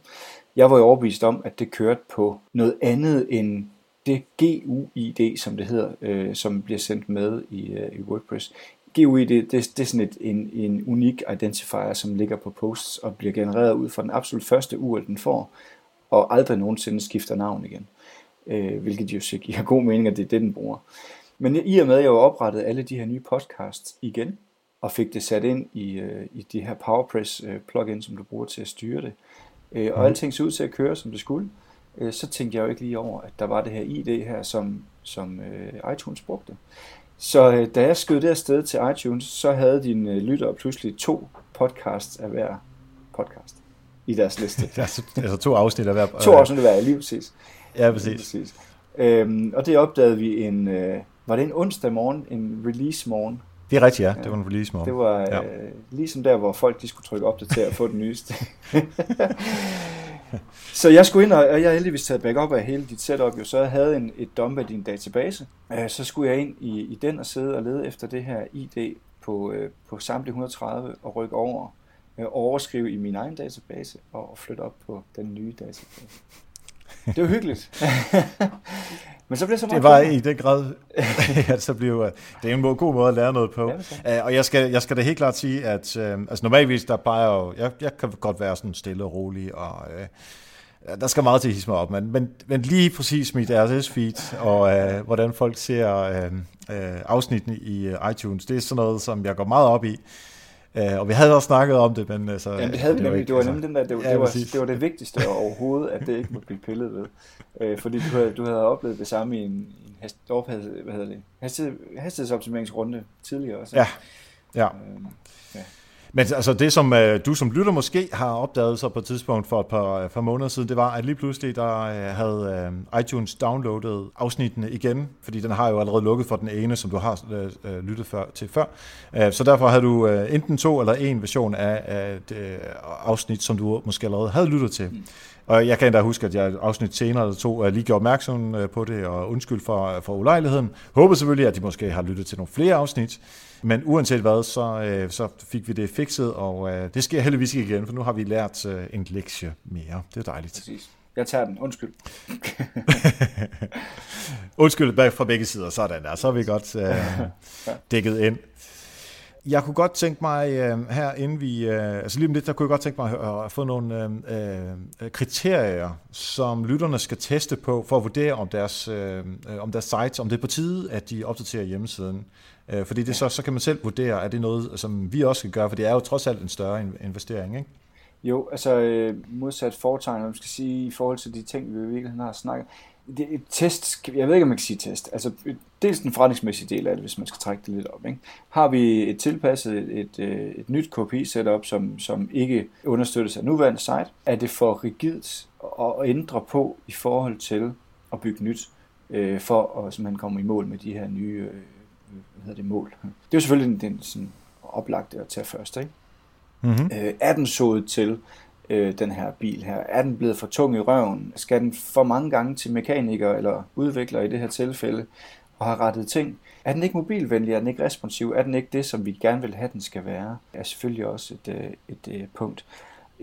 Jeg var jo overbevist om, at det kørte på noget andet end det GUID, som det hedder, øh, som bliver sendt med i, øh, i WordPress. GUI, det, det, det er sådan et, en, en unik identifier, som ligger på posts og bliver genereret ud fra den absolut første URL, den får, og aldrig nogensinde skifter navn igen. Øh, hvilket jo så giver god mening, at det er det, den bruger. Men i og med, at jeg oprettede alle de her nye podcasts igen, og fik det sat ind i, øh, i de her PowerPress øh, plugin, som du bruger til at styre det, øh, og mm. alting så ud til at køre, som det skulle, øh, så tænkte jeg jo ikke lige over, at der var det her ID her, som, som øh, iTunes brugte. Så øh, da jeg skød det afsted til iTunes, så havde dine øh, lyttere pludselig to podcasts af hver podcast i deres liste. altså, altså to afsnit af hver... to afsnit af hver, lige præcis. Ja, præcis. Lige præcis. Øhm, og det opdagede vi en... Øh, var det en onsdag morgen? En release morgen? Det er rigtigt, ja. Det var en release morgen. Det var ja. øh, ligesom der, hvor folk de skulle trykke opdater og få den nyeste. så jeg skulle ind, og jeg har heldigvis taget backup af hele dit setup, jo, så jeg havde en, et dump af din database. Øh, så skulle jeg ind i, i den og sidde og lede efter det her ID på, øh, på samtlige 130 og rykke over, øh, overskrive i min egen database og flytte op på den nye database. Det var hyggeligt. Men så bliver så meget Det var i den grad, at så blev, øh, det er en god måde at lære noget på. Ja, og jeg skal, jeg skal da helt klart sige, at øh, altså normalvis, der bare jo, jeg, jeg kan godt være sådan stille og rolig, og øh, der skal meget til at hisse mig op, men, men, men lige præcis mit RSS-feed, og øh, hvordan folk ser øh, øh, afsnittene i uh, iTunes, det er sådan noget, som jeg går meget op i. Uh, og vi havde også snakket om det, men altså... Jamen, det havde vi nemlig. Det var nemlig den der, det, ja, det, var, det var det vigtigste overhovedet, at det ikke måtte blive pillet ved. Uh, fordi du havde, du havde oplevet det samme i en, en hast, hvad hedder det, hastighed, hastighedsoptimeringsrunde tidligere også. Ja, ja. Uh, men altså det, som øh, du som lytter måske har opdaget så på et tidspunkt for et par, øh, par måneder siden, det var, at lige pludselig der øh, havde øh, iTunes downloadet afsnittene igen, fordi den har jo allerede lukket for den ene, som du har øh, øh lyttet før, til før. Øh, så derfor havde du øh, enten to eller en version af, af det øh, afsnit, som du måske allerede havde lyttet til. Mm. Og jeg kan endda huske, at jeg afsnit senere eller to øh, lige gjorde opmærksom på det, og undskyld for, for ulejligheden. Håber selvfølgelig, at de måske har lyttet til nogle flere afsnit. Men uanset hvad, så, øh, så fik vi det fikset, og øh, det sker heldigvis ikke igen, for nu har vi lært øh, en lektie mere. Det er dejligt. Præcis. Jeg tager den. Undskyld. Undskyld fra begge sider. Sådan der. Så er vi godt øh, dækket ind. Jeg kunne godt tænke mig øh, her, inden vi... Øh, altså lige om lidt, der kunne jeg godt tænke mig at, at få nogle øh, øh, kriterier, som lytterne skal teste på, for at vurdere, om deres, øh, om deres sites, om det er på tide, at de opdaterer hjemmesiden. Øh, fordi det så, så kan man selv vurdere, er det noget, som vi også skal gøre, for det er jo trods alt en større investering, ikke? Jo, altså øh, modsat foretegn, man skal sige, i forhold til de ting, vi i virkeligheden har snakket. Det, et test, jeg ved ikke, om man kan sige test. Altså, dels den forretningsmæssige del af det, hvis man skal trække det lidt op. Ikke? Har vi et tilpasset, et, et, øh, et nyt KPI-setup, som, som ikke understøttes af nuværende site, er det for rigidt at ændre på i forhold til at bygge nyt, øh, for at man kommer i mål med de her nye øh, hvad hedder det, mål. Det er jo selvfølgelig den, den sådan oplagte at tage først. Ikke? Mm-hmm. Øh, er den sået til øh, den her bil her? Er den blevet for tung i røven? Skal den for mange gange til mekaniker eller udvikler i det her tilfælde? og har rettet ting. Er den ikke mobilvenlig? Er den ikke responsiv? Er den ikke det, som vi gerne vil have, den skal være? er selvfølgelig også et, øh, et, et punkt.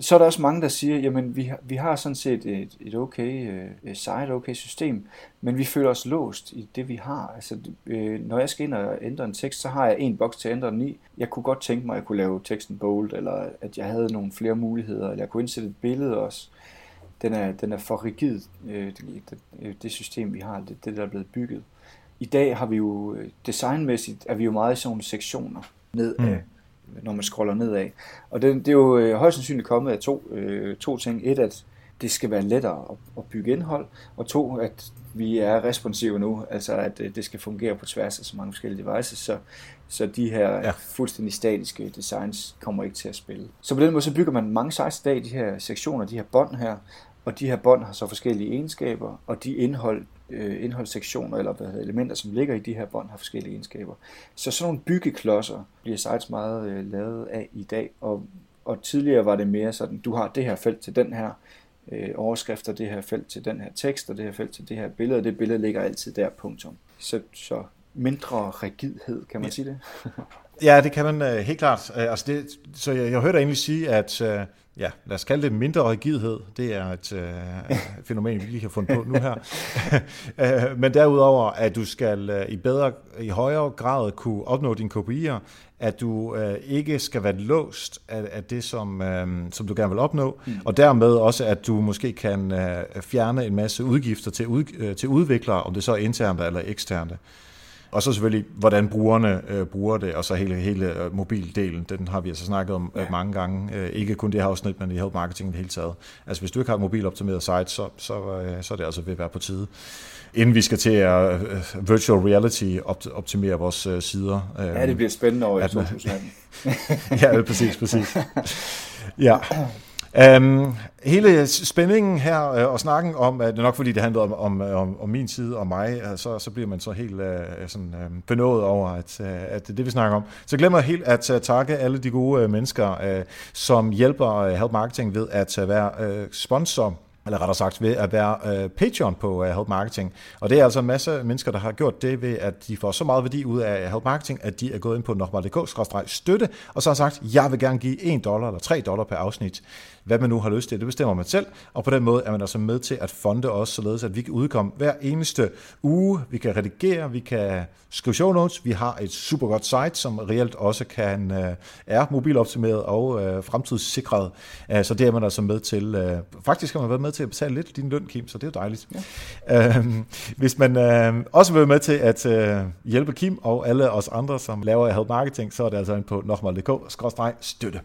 Så er der også mange, der siger, jamen vi har, vi har sådan set et, et okay uh, site, okay system, men vi føler os låst i det, vi har. Altså, uh, når jeg skal ind og ændre en tekst, så har jeg en boks til at ændre den i. Jeg kunne godt tænke mig, at jeg kunne lave teksten bold, eller at jeg havde nogle flere muligheder, eller jeg kunne indsætte et billede også. Den er, den er for rigid, uh, det, det, det system, vi har, det, det der er blevet bygget. I dag har vi jo, designmæssigt, er vi jo meget i sådan nogle sektioner ned mm. Når man scroller nedad. Og det, det er jo øh, højst sandsynligt kommet af to, øh, to ting. Et, at det skal være lettere at, at bygge indhold, og to, at vi er responsive nu, altså at øh, det skal fungere på tværs af så mange forskellige devices, så, så de her ja. fuldstændig statiske designs kommer ikke til at spille. Så på den måde så bygger man mange sites i dag, de her sektioner, de her bånd her, og de her bånd har så forskellige egenskaber, og de indhold, øh, indholdssektioner eller hvad hedder, elementer, som ligger i de her bånd, har forskellige egenskaber. Så sådan nogle byggeklodser bliver sites meget øh, lavet af i dag, og, og tidligere var det mere sådan, du har det her felt til den her øh, overskrift, og det her felt til den her tekst, og det her felt til det her billede, og det billede ligger altid der, punktum. Så, så mindre rigidhed, kan man ja. sige det? ja, det kan man øh, helt klart. Øh, altså det, så jeg, jeg hørte dig egentlig sige, at øh, ja, lad os kalde det mindre rigidhed. Det er et øh, fænomen, vi lige har fundet på nu her. Øh, men derudover, at du skal øh, i bedre, i højere grad kunne opnå dine kopier, at du øh, ikke skal være låst af, af det, som, øh, som du gerne vil opnå, mm. og dermed også, at du måske kan øh, fjerne en masse udgifter til, ud, øh, til udviklere, om det så er interne eller eksterne. Og så selvfølgelig, hvordan brugerne øh, bruger det, og så hele, hele øh, mobildelen, den har vi altså snakket om øh, ja. mange gange. Øh, ikke kun det her afsnit, men i help marketing i det hele taget. Altså hvis du ikke har et mobiloptimeret site, så, så, øh, så er det altså ved at være på tide. Inden vi skal til at uh, virtual reality optimere vores uh, sider. Øh, ja, det bliver spændende over i 2018. ja, præcis, præcis. Ja. Um, hele spændingen her uh, og snakken om, at det er nok fordi det handler om, om, øh, om, om min side og mig, uh, så, så bliver man så helt uh, sådan, uh, benået over, at, uh, at det er det, vi snakker om. Så glemmer jeg helt at uh, takke alle de gode uh, mennesker, uh, som hjælper uh, Help Marketing ved at uh, være uh, sponsor eller rettere sagt ved at være øh, Patreon på øh, Help Marketing. Og det er altså en masse mennesker, der har gjort det ved, at de får så meget værdi ud af Help Marketing, at de er gået ind på nokmal.dk-støtte, og så har sagt, jeg vil gerne give 1 dollar eller 3 dollar per afsnit hvad man nu har lyst til. Det bestemmer man selv, og på den måde er man altså med til at fonde os, således at vi kan udkomme hver eneste uge. Vi kan redigere, vi kan skrive show notes. Vi har et super godt site, som reelt også kan øh, er mobiloptimeret og øh, fremtidssikret. Øh, så det er man altså med til. Øh, faktisk har man været med til at betale lidt din løn, Kim, så det er jo dejligt. Ja. Øh, hvis man øh, også vil være med til at øh, hjælpe Kim og alle os andre, som laver help marketing, så er det altså ind på nokmal.dk-støtte.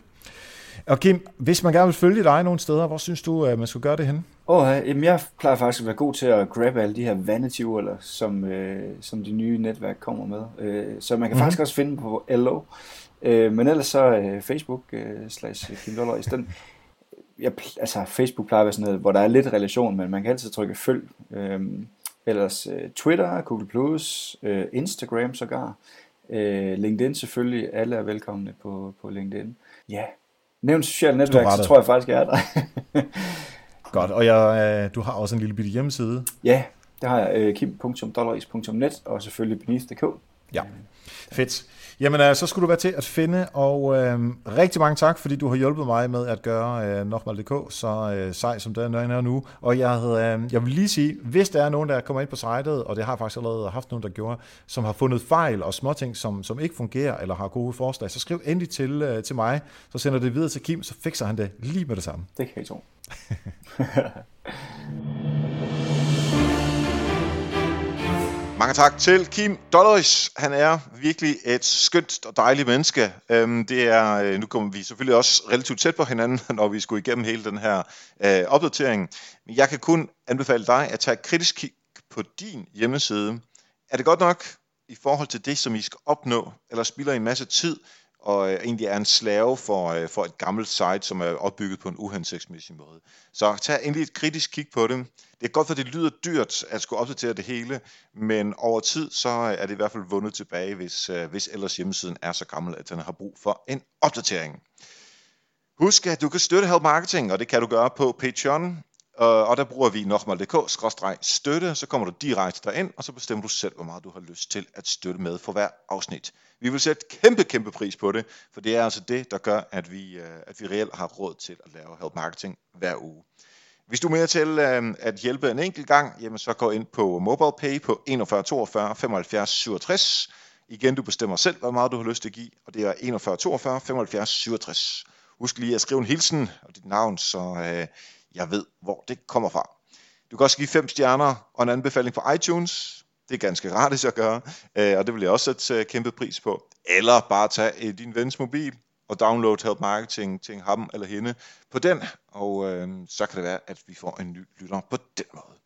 Og Kim, hvis man gerne vil følge dig nogle steder, hvor synes du, at man skulle gøre det hen? Oh, jamen jeg plejer faktisk at være god til at grabbe alle de her vanity urler, som, øh, som de nye netværk kommer med. Øh, så man kan mm-hmm. faktisk også finde på LO. Øh, men ellers så øh, Facebook øh, slash Kim Dollar. Den, jeg, altså Facebook plejer at være sådan noget, hvor der er lidt relation, men man kan altid trykke følg. Øh, ellers øh, Twitter, Google+, Plus, øh, Instagram sågar. Øh, LinkedIn selvfølgelig. Alle er velkomne på, på LinkedIn. Ja, Nævn sociale netværk, så tror jeg faktisk, jeg er der. Godt, og jeg, øh, du har også en lille bitte hjemmeside. Ja, det har jeg, øh, kim.dollaris.net og selvfølgelig beneath.dk. Ja, fedt. Jamen, øh, så skulle du være til at finde, og øh, rigtig mange tak, fordi du har hjulpet mig med at gøre øh, Nokmal.dk så øh, sej, som den er nu. Og jeg, havde, øh, jeg vil lige sige, hvis der er nogen, der kommer ind på sitet, og det har jeg faktisk allerede haft nogen, der gjorde, som har fundet fejl og småting, som, som ikke fungerer, eller har gode forslag, så skriv endelig til, øh, til mig, så sender det videre til Kim, så fikser han det lige med det samme. Det kan jeg tro. Mange tak til Kim Dollars. Han er virkelig et skønt og dejligt menneske. Øhm, det er, øh, nu kommer vi selvfølgelig også relativt tæt på hinanden, når vi skulle igennem hele den her øh, opdatering. Men jeg kan kun anbefale dig at tage et kritisk kig på din hjemmeside. Er det godt nok i forhold til det, som I skal opnå, eller spilder I en masse tid, og øh, egentlig er en slave for, øh, for et gammelt site, som er opbygget på en uhensigtsmæssig måde. Så tag endelig et kritisk kig på det. Det er godt, for det lyder dyrt at skulle opdatere det hele, men over tid så er det i hvert fald vundet tilbage, hvis, øh, hvis ellers hjemmesiden er så gammel, at den har brug for en opdatering. Husk, at du kan støtte Help Marketing, og det kan du gøre på Patreon. Øh, og der bruger vi nokmal.dk-støtte, så kommer du direkte derind, og så bestemmer du selv, hvor meget du har lyst til at støtte med for hver afsnit. Vi vil sætte kæmpe, kæmpe pris på det, for det er altså det, der gør, at vi, øh, at vi reelt har råd til at lave help marketing hver uge. Hvis du er mere til øh, at hjælpe en enkelt gang, jamen så gå ind på MobilePay på 41 42 75 67. Igen, du bestemmer selv, hvor meget du har lyst til at give, og det er 41 42 75 67. Husk lige at skrive en hilsen og dit navn, så øh, jeg ved, hvor det kommer fra. Du kan også give fem stjerner og en anbefaling på iTunes. Det er ganske gratis at gøre, øh, og det vil jeg også sætte øh, kæmpe pris på. Eller bare tage øh, din vens mobil og download Help Marketing til ham eller hende på den, og øh, så kan det være, at vi får en ny lytter på den måde.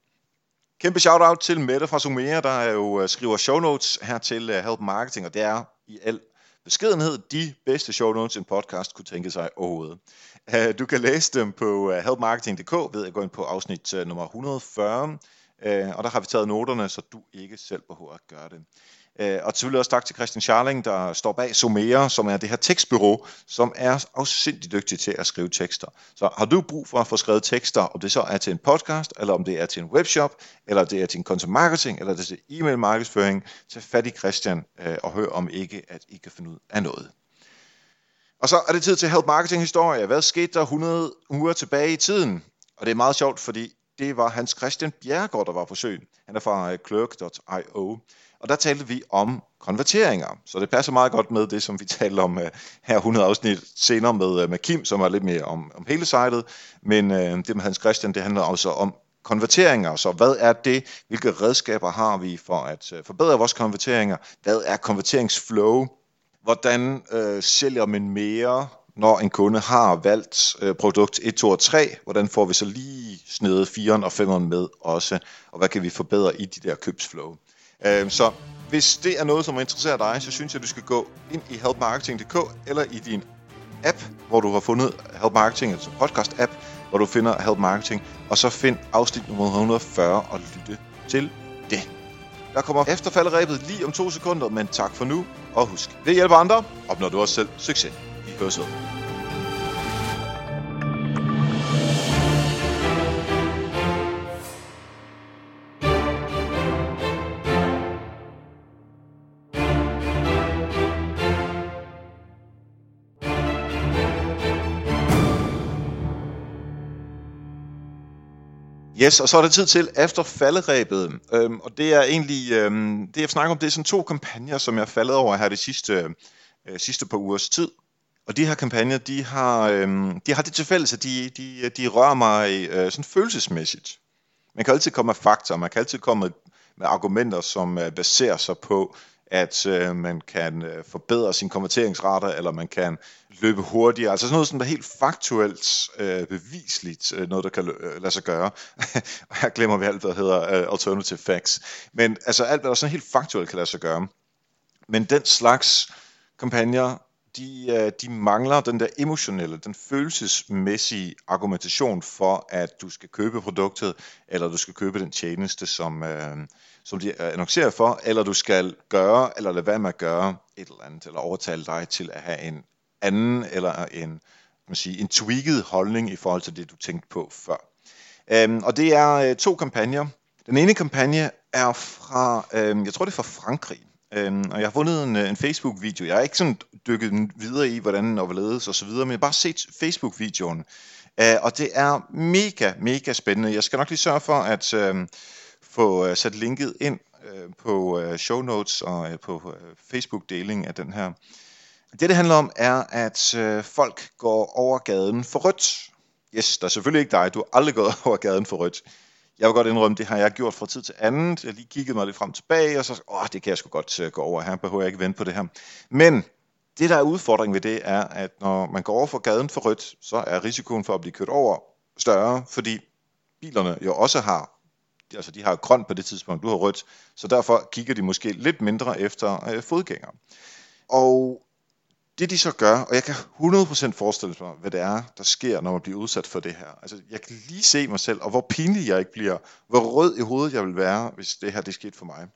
Kæmpe shout-out til Mette fra Sumera, der jo øh, skriver show notes her til øh, Help Marketing, og det er i al beskedenhed de bedste show notes, en podcast kunne tænke sig overhovedet. Øh, du kan læse dem på helpmarketing.dk ved at gå ind på afsnit nummer 140, og der har vi taget noterne, så du ikke selv behøver at gøre det. Øh, og selvfølgelig også tak til Christian Charling, der står bag Somera, som er det her tekstbyrå, som er afsindig dygtig til at skrive tekster. Så har du brug for at få skrevet tekster, om det så er til en podcast, eller om det er til en webshop, eller det er til en content marketing, eller det er til e-mail markedsføring, så fat i Christian øh, og hør om ikke, at I kan finde ud af noget. Og så er det tid til Help Marketing Historie. Hvad skete der 100 uger tilbage i tiden? Og det er meget sjovt, fordi det var Hans Christian Bjergård, der var på søen. Han er fra øh, clerk.io. Og der talte vi om konverteringer. Så det passer meget godt med det, som vi talte om øh, her 100 afsnit senere med, øh, med Kim, som er lidt mere om, om hele sitet. Men øh, det med Hans Christian, det handler også om konverteringer. Så hvad er det? Hvilke redskaber har vi for at øh, forbedre vores konverteringer? Hvad er konverteringsflow? hvordan øh, sælger man mere, når en kunde har valgt øh, produkt 1, 2 og 3, hvordan får vi så lige snedet 4'eren og 5'eren med også, og hvad kan vi forbedre i de der købsflow. Øh, så hvis det er noget, som interesserer dig, så synes jeg, du skal gå ind i helpmarketing.dk eller i din app, hvor du har fundet Help Marketing, altså podcast-app, hvor du finder Help Marketing, og så find afsnit nummer 140 og lytte til det. Der kommer efterfalderæbet lige om to sekunder, men tak for nu, og husk, ved hjælper andre, opnår du også selv succes. Vi høres ved. Yes, og så er det tid til efter falderæbet, øhm, og det er egentlig, øhm, det jeg snakker om, det er sådan to kampagner, som jeg faldet over her de sidste, øh, sidste par ugers tid. Og de her kampagner, de har, øhm, de har det til fælles, at de, de, de rører mig øh, sådan følelsesmæssigt. Man kan altid komme med fakta, man kan altid komme med, med argumenter, som øh, baserer sig på at øh, man kan øh, forbedre sin konverteringsrater, eller man kan løbe hurtigere. Altså sådan noget, som er helt faktuelt øh, bevisligt, øh, noget der kan øh, lade sig gøre. og her glemmer vi alt, der hedder øh, alternative facts. Men altså alt, hvad der sådan helt faktuelt kan lade sig gøre. Men den slags kampagner, de, øh, de mangler den der emotionelle, den følelsesmæssige argumentation for, at du skal købe produktet, eller du skal købe den tjeneste, som, øh, som de annoncerer for, eller du skal gøre, eller lade være med at gøre et eller andet, eller overtale dig til at have en anden, eller en, man sige, en tweaked holdning i forhold til det, du tænkte på før. Øhm, og det er øh, to kampagner. Den ene kampagne er fra, øh, jeg tror det er fra Frankrig, øhm, og jeg har fundet en, øh, en Facebook-video. Jeg har ikke sådan dykket videre i, hvordan den overledes og så videre, men jeg har bare set Facebook-videoen. Øh, og det er mega, mega spændende. Jeg skal nok lige sørge for, at... Øhm, øh, få uh, sat linket ind øh, på uh, show notes og øh, på uh, Facebook-deling af den her. Det, det handler om, er, at øh, folk går over gaden for rødt. Yes, der er selvfølgelig ikke dig. Du har aldrig gået over gaden for rødt. Jeg vil godt indrømme, det har jeg gjort fra tid til anden. Jeg lige kiggede mig lidt frem og tilbage, og så, åh, det kan jeg sgu godt øh, gå over her. Behøver jeg ikke vente på det her. Men det, der er udfordringen ved det, er, at når man går over for gaden for rødt, så er risikoen for at blive kørt over større, fordi bilerne jo også har altså de har grønt på det tidspunkt, du har rødt, så derfor kigger de måske lidt mindre efter øh, fodgængere. Og det de så gør, og jeg kan 100% forestille mig, hvad det er, der sker, når man bliver udsat for det her. Altså, jeg kan lige se mig selv, og hvor pinlig jeg ikke bliver, hvor rød i hovedet jeg vil være, hvis det her det skete for mig.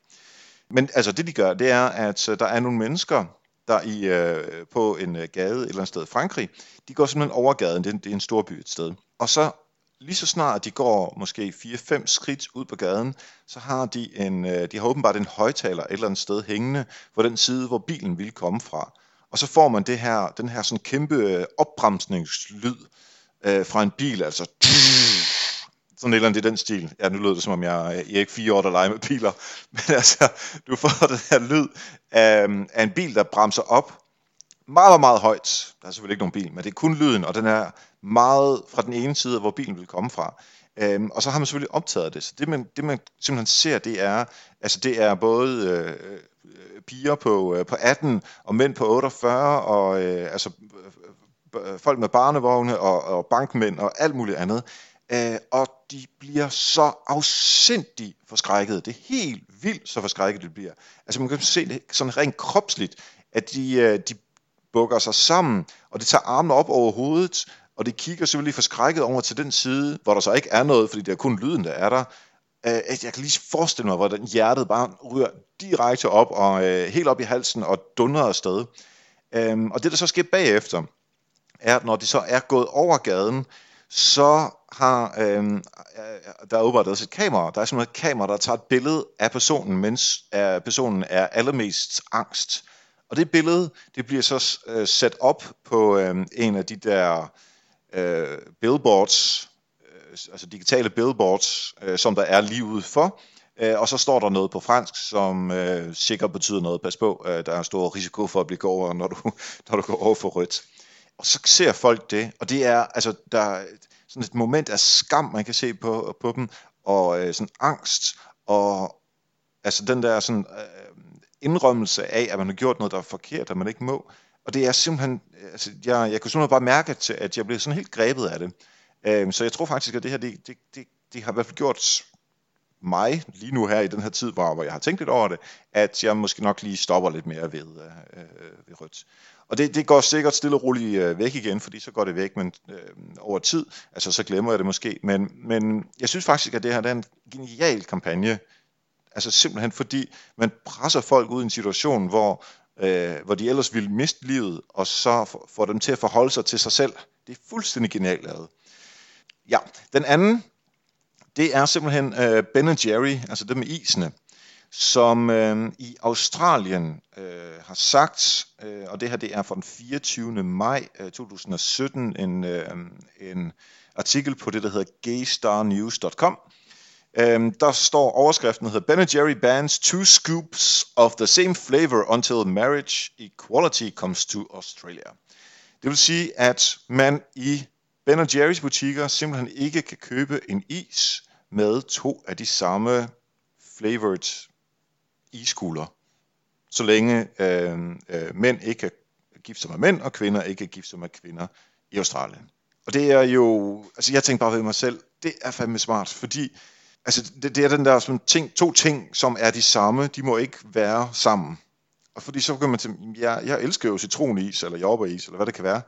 Men altså, det de gør, det er, at øh, der er nogle mennesker, der i, øh, på en øh, gade et eller andet sted i Frankrig, de går simpelthen over gaden, det er, det er en stor by et sted. Og så lige så snart de går måske 4-5 skridt ud på gaden, så har de en, øh, de har åbenbart en højtaler et eller andet sted hængende på den side, hvor bilen ville komme fra. Og så får man det her, den her sådan kæmpe øh, opbremsningslyd øh, fra en bil, altså sådan et eller andet i den stil. Ja, nu lød det som om jeg, øh, jeg er ikke fire år, der leger med biler, men altså, du får den her lyd af, øh, af en bil, der bremser op, meget, meget, meget højt. Der er selvfølgelig ikke nogen bil, men det er kun lyden, og den er meget fra den ene side, hvor bilen vil komme fra. Øhm, og så har man selvfølgelig optaget det. Så det man, det man simpelthen ser, det er, altså det er både øh Øh, piger på, øh, på 18 og mænd på 48 og øh, altså øh, øh, øh, folk med barnevogne og, og bankmænd og alt muligt andet. Øh, og de bliver så afsindigt forskrækket. Det er helt vildt, så forskrækket det bliver. Altså man kan se det sådan rent kropsligt, at de, øh, de bukker sig sammen, og det tager armene op over hovedet, og det kigger selvfølgelig forskrækket over til den side, hvor der så ikke er noget, fordi det er kun lyden, der er der. Øh, altså, jeg kan lige forestille mig, hvordan hjertet bare ryger direkte op, og øh, helt op i halsen, og dundrer afsted. Øhm, og det, der så sker bagefter, er, at når de så er gået over gaden, så har øhm, øh, der er åbenbart et kamera. Der er sådan et kamera, der tager et billede af personen, mens øh, personen er allermest angst. Og det billede, det bliver så øh, sat op på øh, en af de der øh, billboards, Øh, altså digitale billboards, øh, som der er lige ude for. Øh, og så står der noget på fransk, som øh, sikkert betyder noget. Pas på, øh, der er en stor risiko for at blive over, når du, når du går over for rødt. Og så ser folk det, og det er, altså, der er sådan et moment af skam, man kan se på, på dem, og øh, sådan angst, og altså den der sådan øh, indrømmelse af, at man har gjort noget, der er forkert, at man ikke må. Og det er simpelthen, altså, jeg, jeg kunne simpelthen bare mærke, til, at jeg blev sådan helt grebet af det. Øh, så jeg tror faktisk, at det her, det, det, det, det har i hvert fald gjort mig lige nu her i den her tid, hvor, hvor jeg har tænkt lidt over det, at jeg måske nok lige stopper lidt mere ved, øh, øh, ved rødt. Og det, det går sikkert stille og roligt øh, væk igen, fordi så går det væk men, øh, over tid. Altså så glemmer jeg det måske. Men, men jeg synes faktisk, at det her det er en genial kampagne. Altså simpelthen fordi man presser folk ud i en situation, hvor, øh, hvor de ellers ville miste livet, og så får dem til at forholde sig til sig selv. Det er fuldstændig genialt lavet. Ja, den anden, det er simpelthen øh, Ben Jerry, altså det med isene som øh, i Australien øh, har sagt, øh, og det her det er fra den 24. maj øh, 2017, en, øh, en artikel på det, der hedder gaystarnews.com. Øh, der står overskriften, der hedder Ben Jerry bans two scoops of the same flavor until marriage equality comes to Australia. Det vil sige, at man i Ben Jerry's butikker simpelthen ikke kan købe en is med to af de samme flavored iskugler, så længe øh, øh, mænd ikke kan gifte sig med mænd, og kvinder ikke kan gifte sig med kvinder i Australien. Og det er jo, altså jeg tænker bare ved mig selv, det er fandme smart, fordi altså det, det er den der sådan ting, to ting, som er de samme, de må ikke være sammen. Og fordi så kan man tænke, jeg, jeg elsker jo citronis, eller jordbæris, eller hvad det kan være.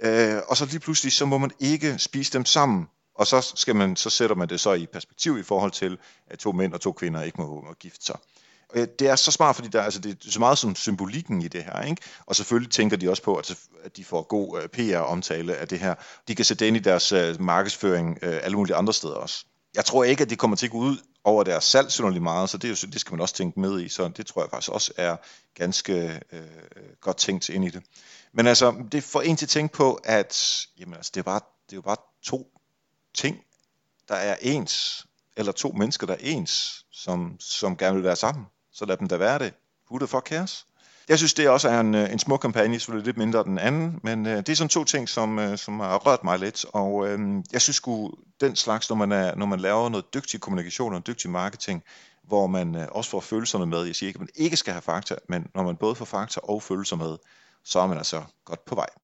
Øh, og så lige pludselig, så må man ikke spise dem sammen. Og så, skal man, så sætter man det så i perspektiv i forhold til, at to mænd og to kvinder ikke må, må gifte sig. Øh, det er så smart, fordi der, altså, det er så meget som symbolikken i det her. Ikke? Og selvfølgelig tænker de også på, at, at de får god uh, øh, PR-omtale af det her. De kan sætte det ind i deres uh, markedsføring uh, alle mulige andre steder også. Jeg tror ikke, at det kommer til at gå ud over deres salg synderligt meget, så det, er jo, det skal man også tænke med i. Så det tror jeg faktisk også er ganske øh, godt tænkt ind i det. Men altså, det får en til at tænke på, at jamen, altså, det, er bare, det er jo bare to ting, der er ens, eller to mennesker, der er ens, som, som gerne vil være sammen så lad dem da være det. Who the fuck cares? Jeg synes, det også er en, øh, en smuk kampagne, selvfølgelig lidt mindre den anden, men øh, det er sådan to ting, som, øh, som har rørt mig lidt, og øh, jeg synes sgu, den slags, når man, er, når man laver noget dygtig kommunikation og dygtig marketing, hvor man øh, også får følelserne med, jeg siger ikke, at man ikke skal have fakta, men når man både får fakta og følelser med, så er man altså godt på vej.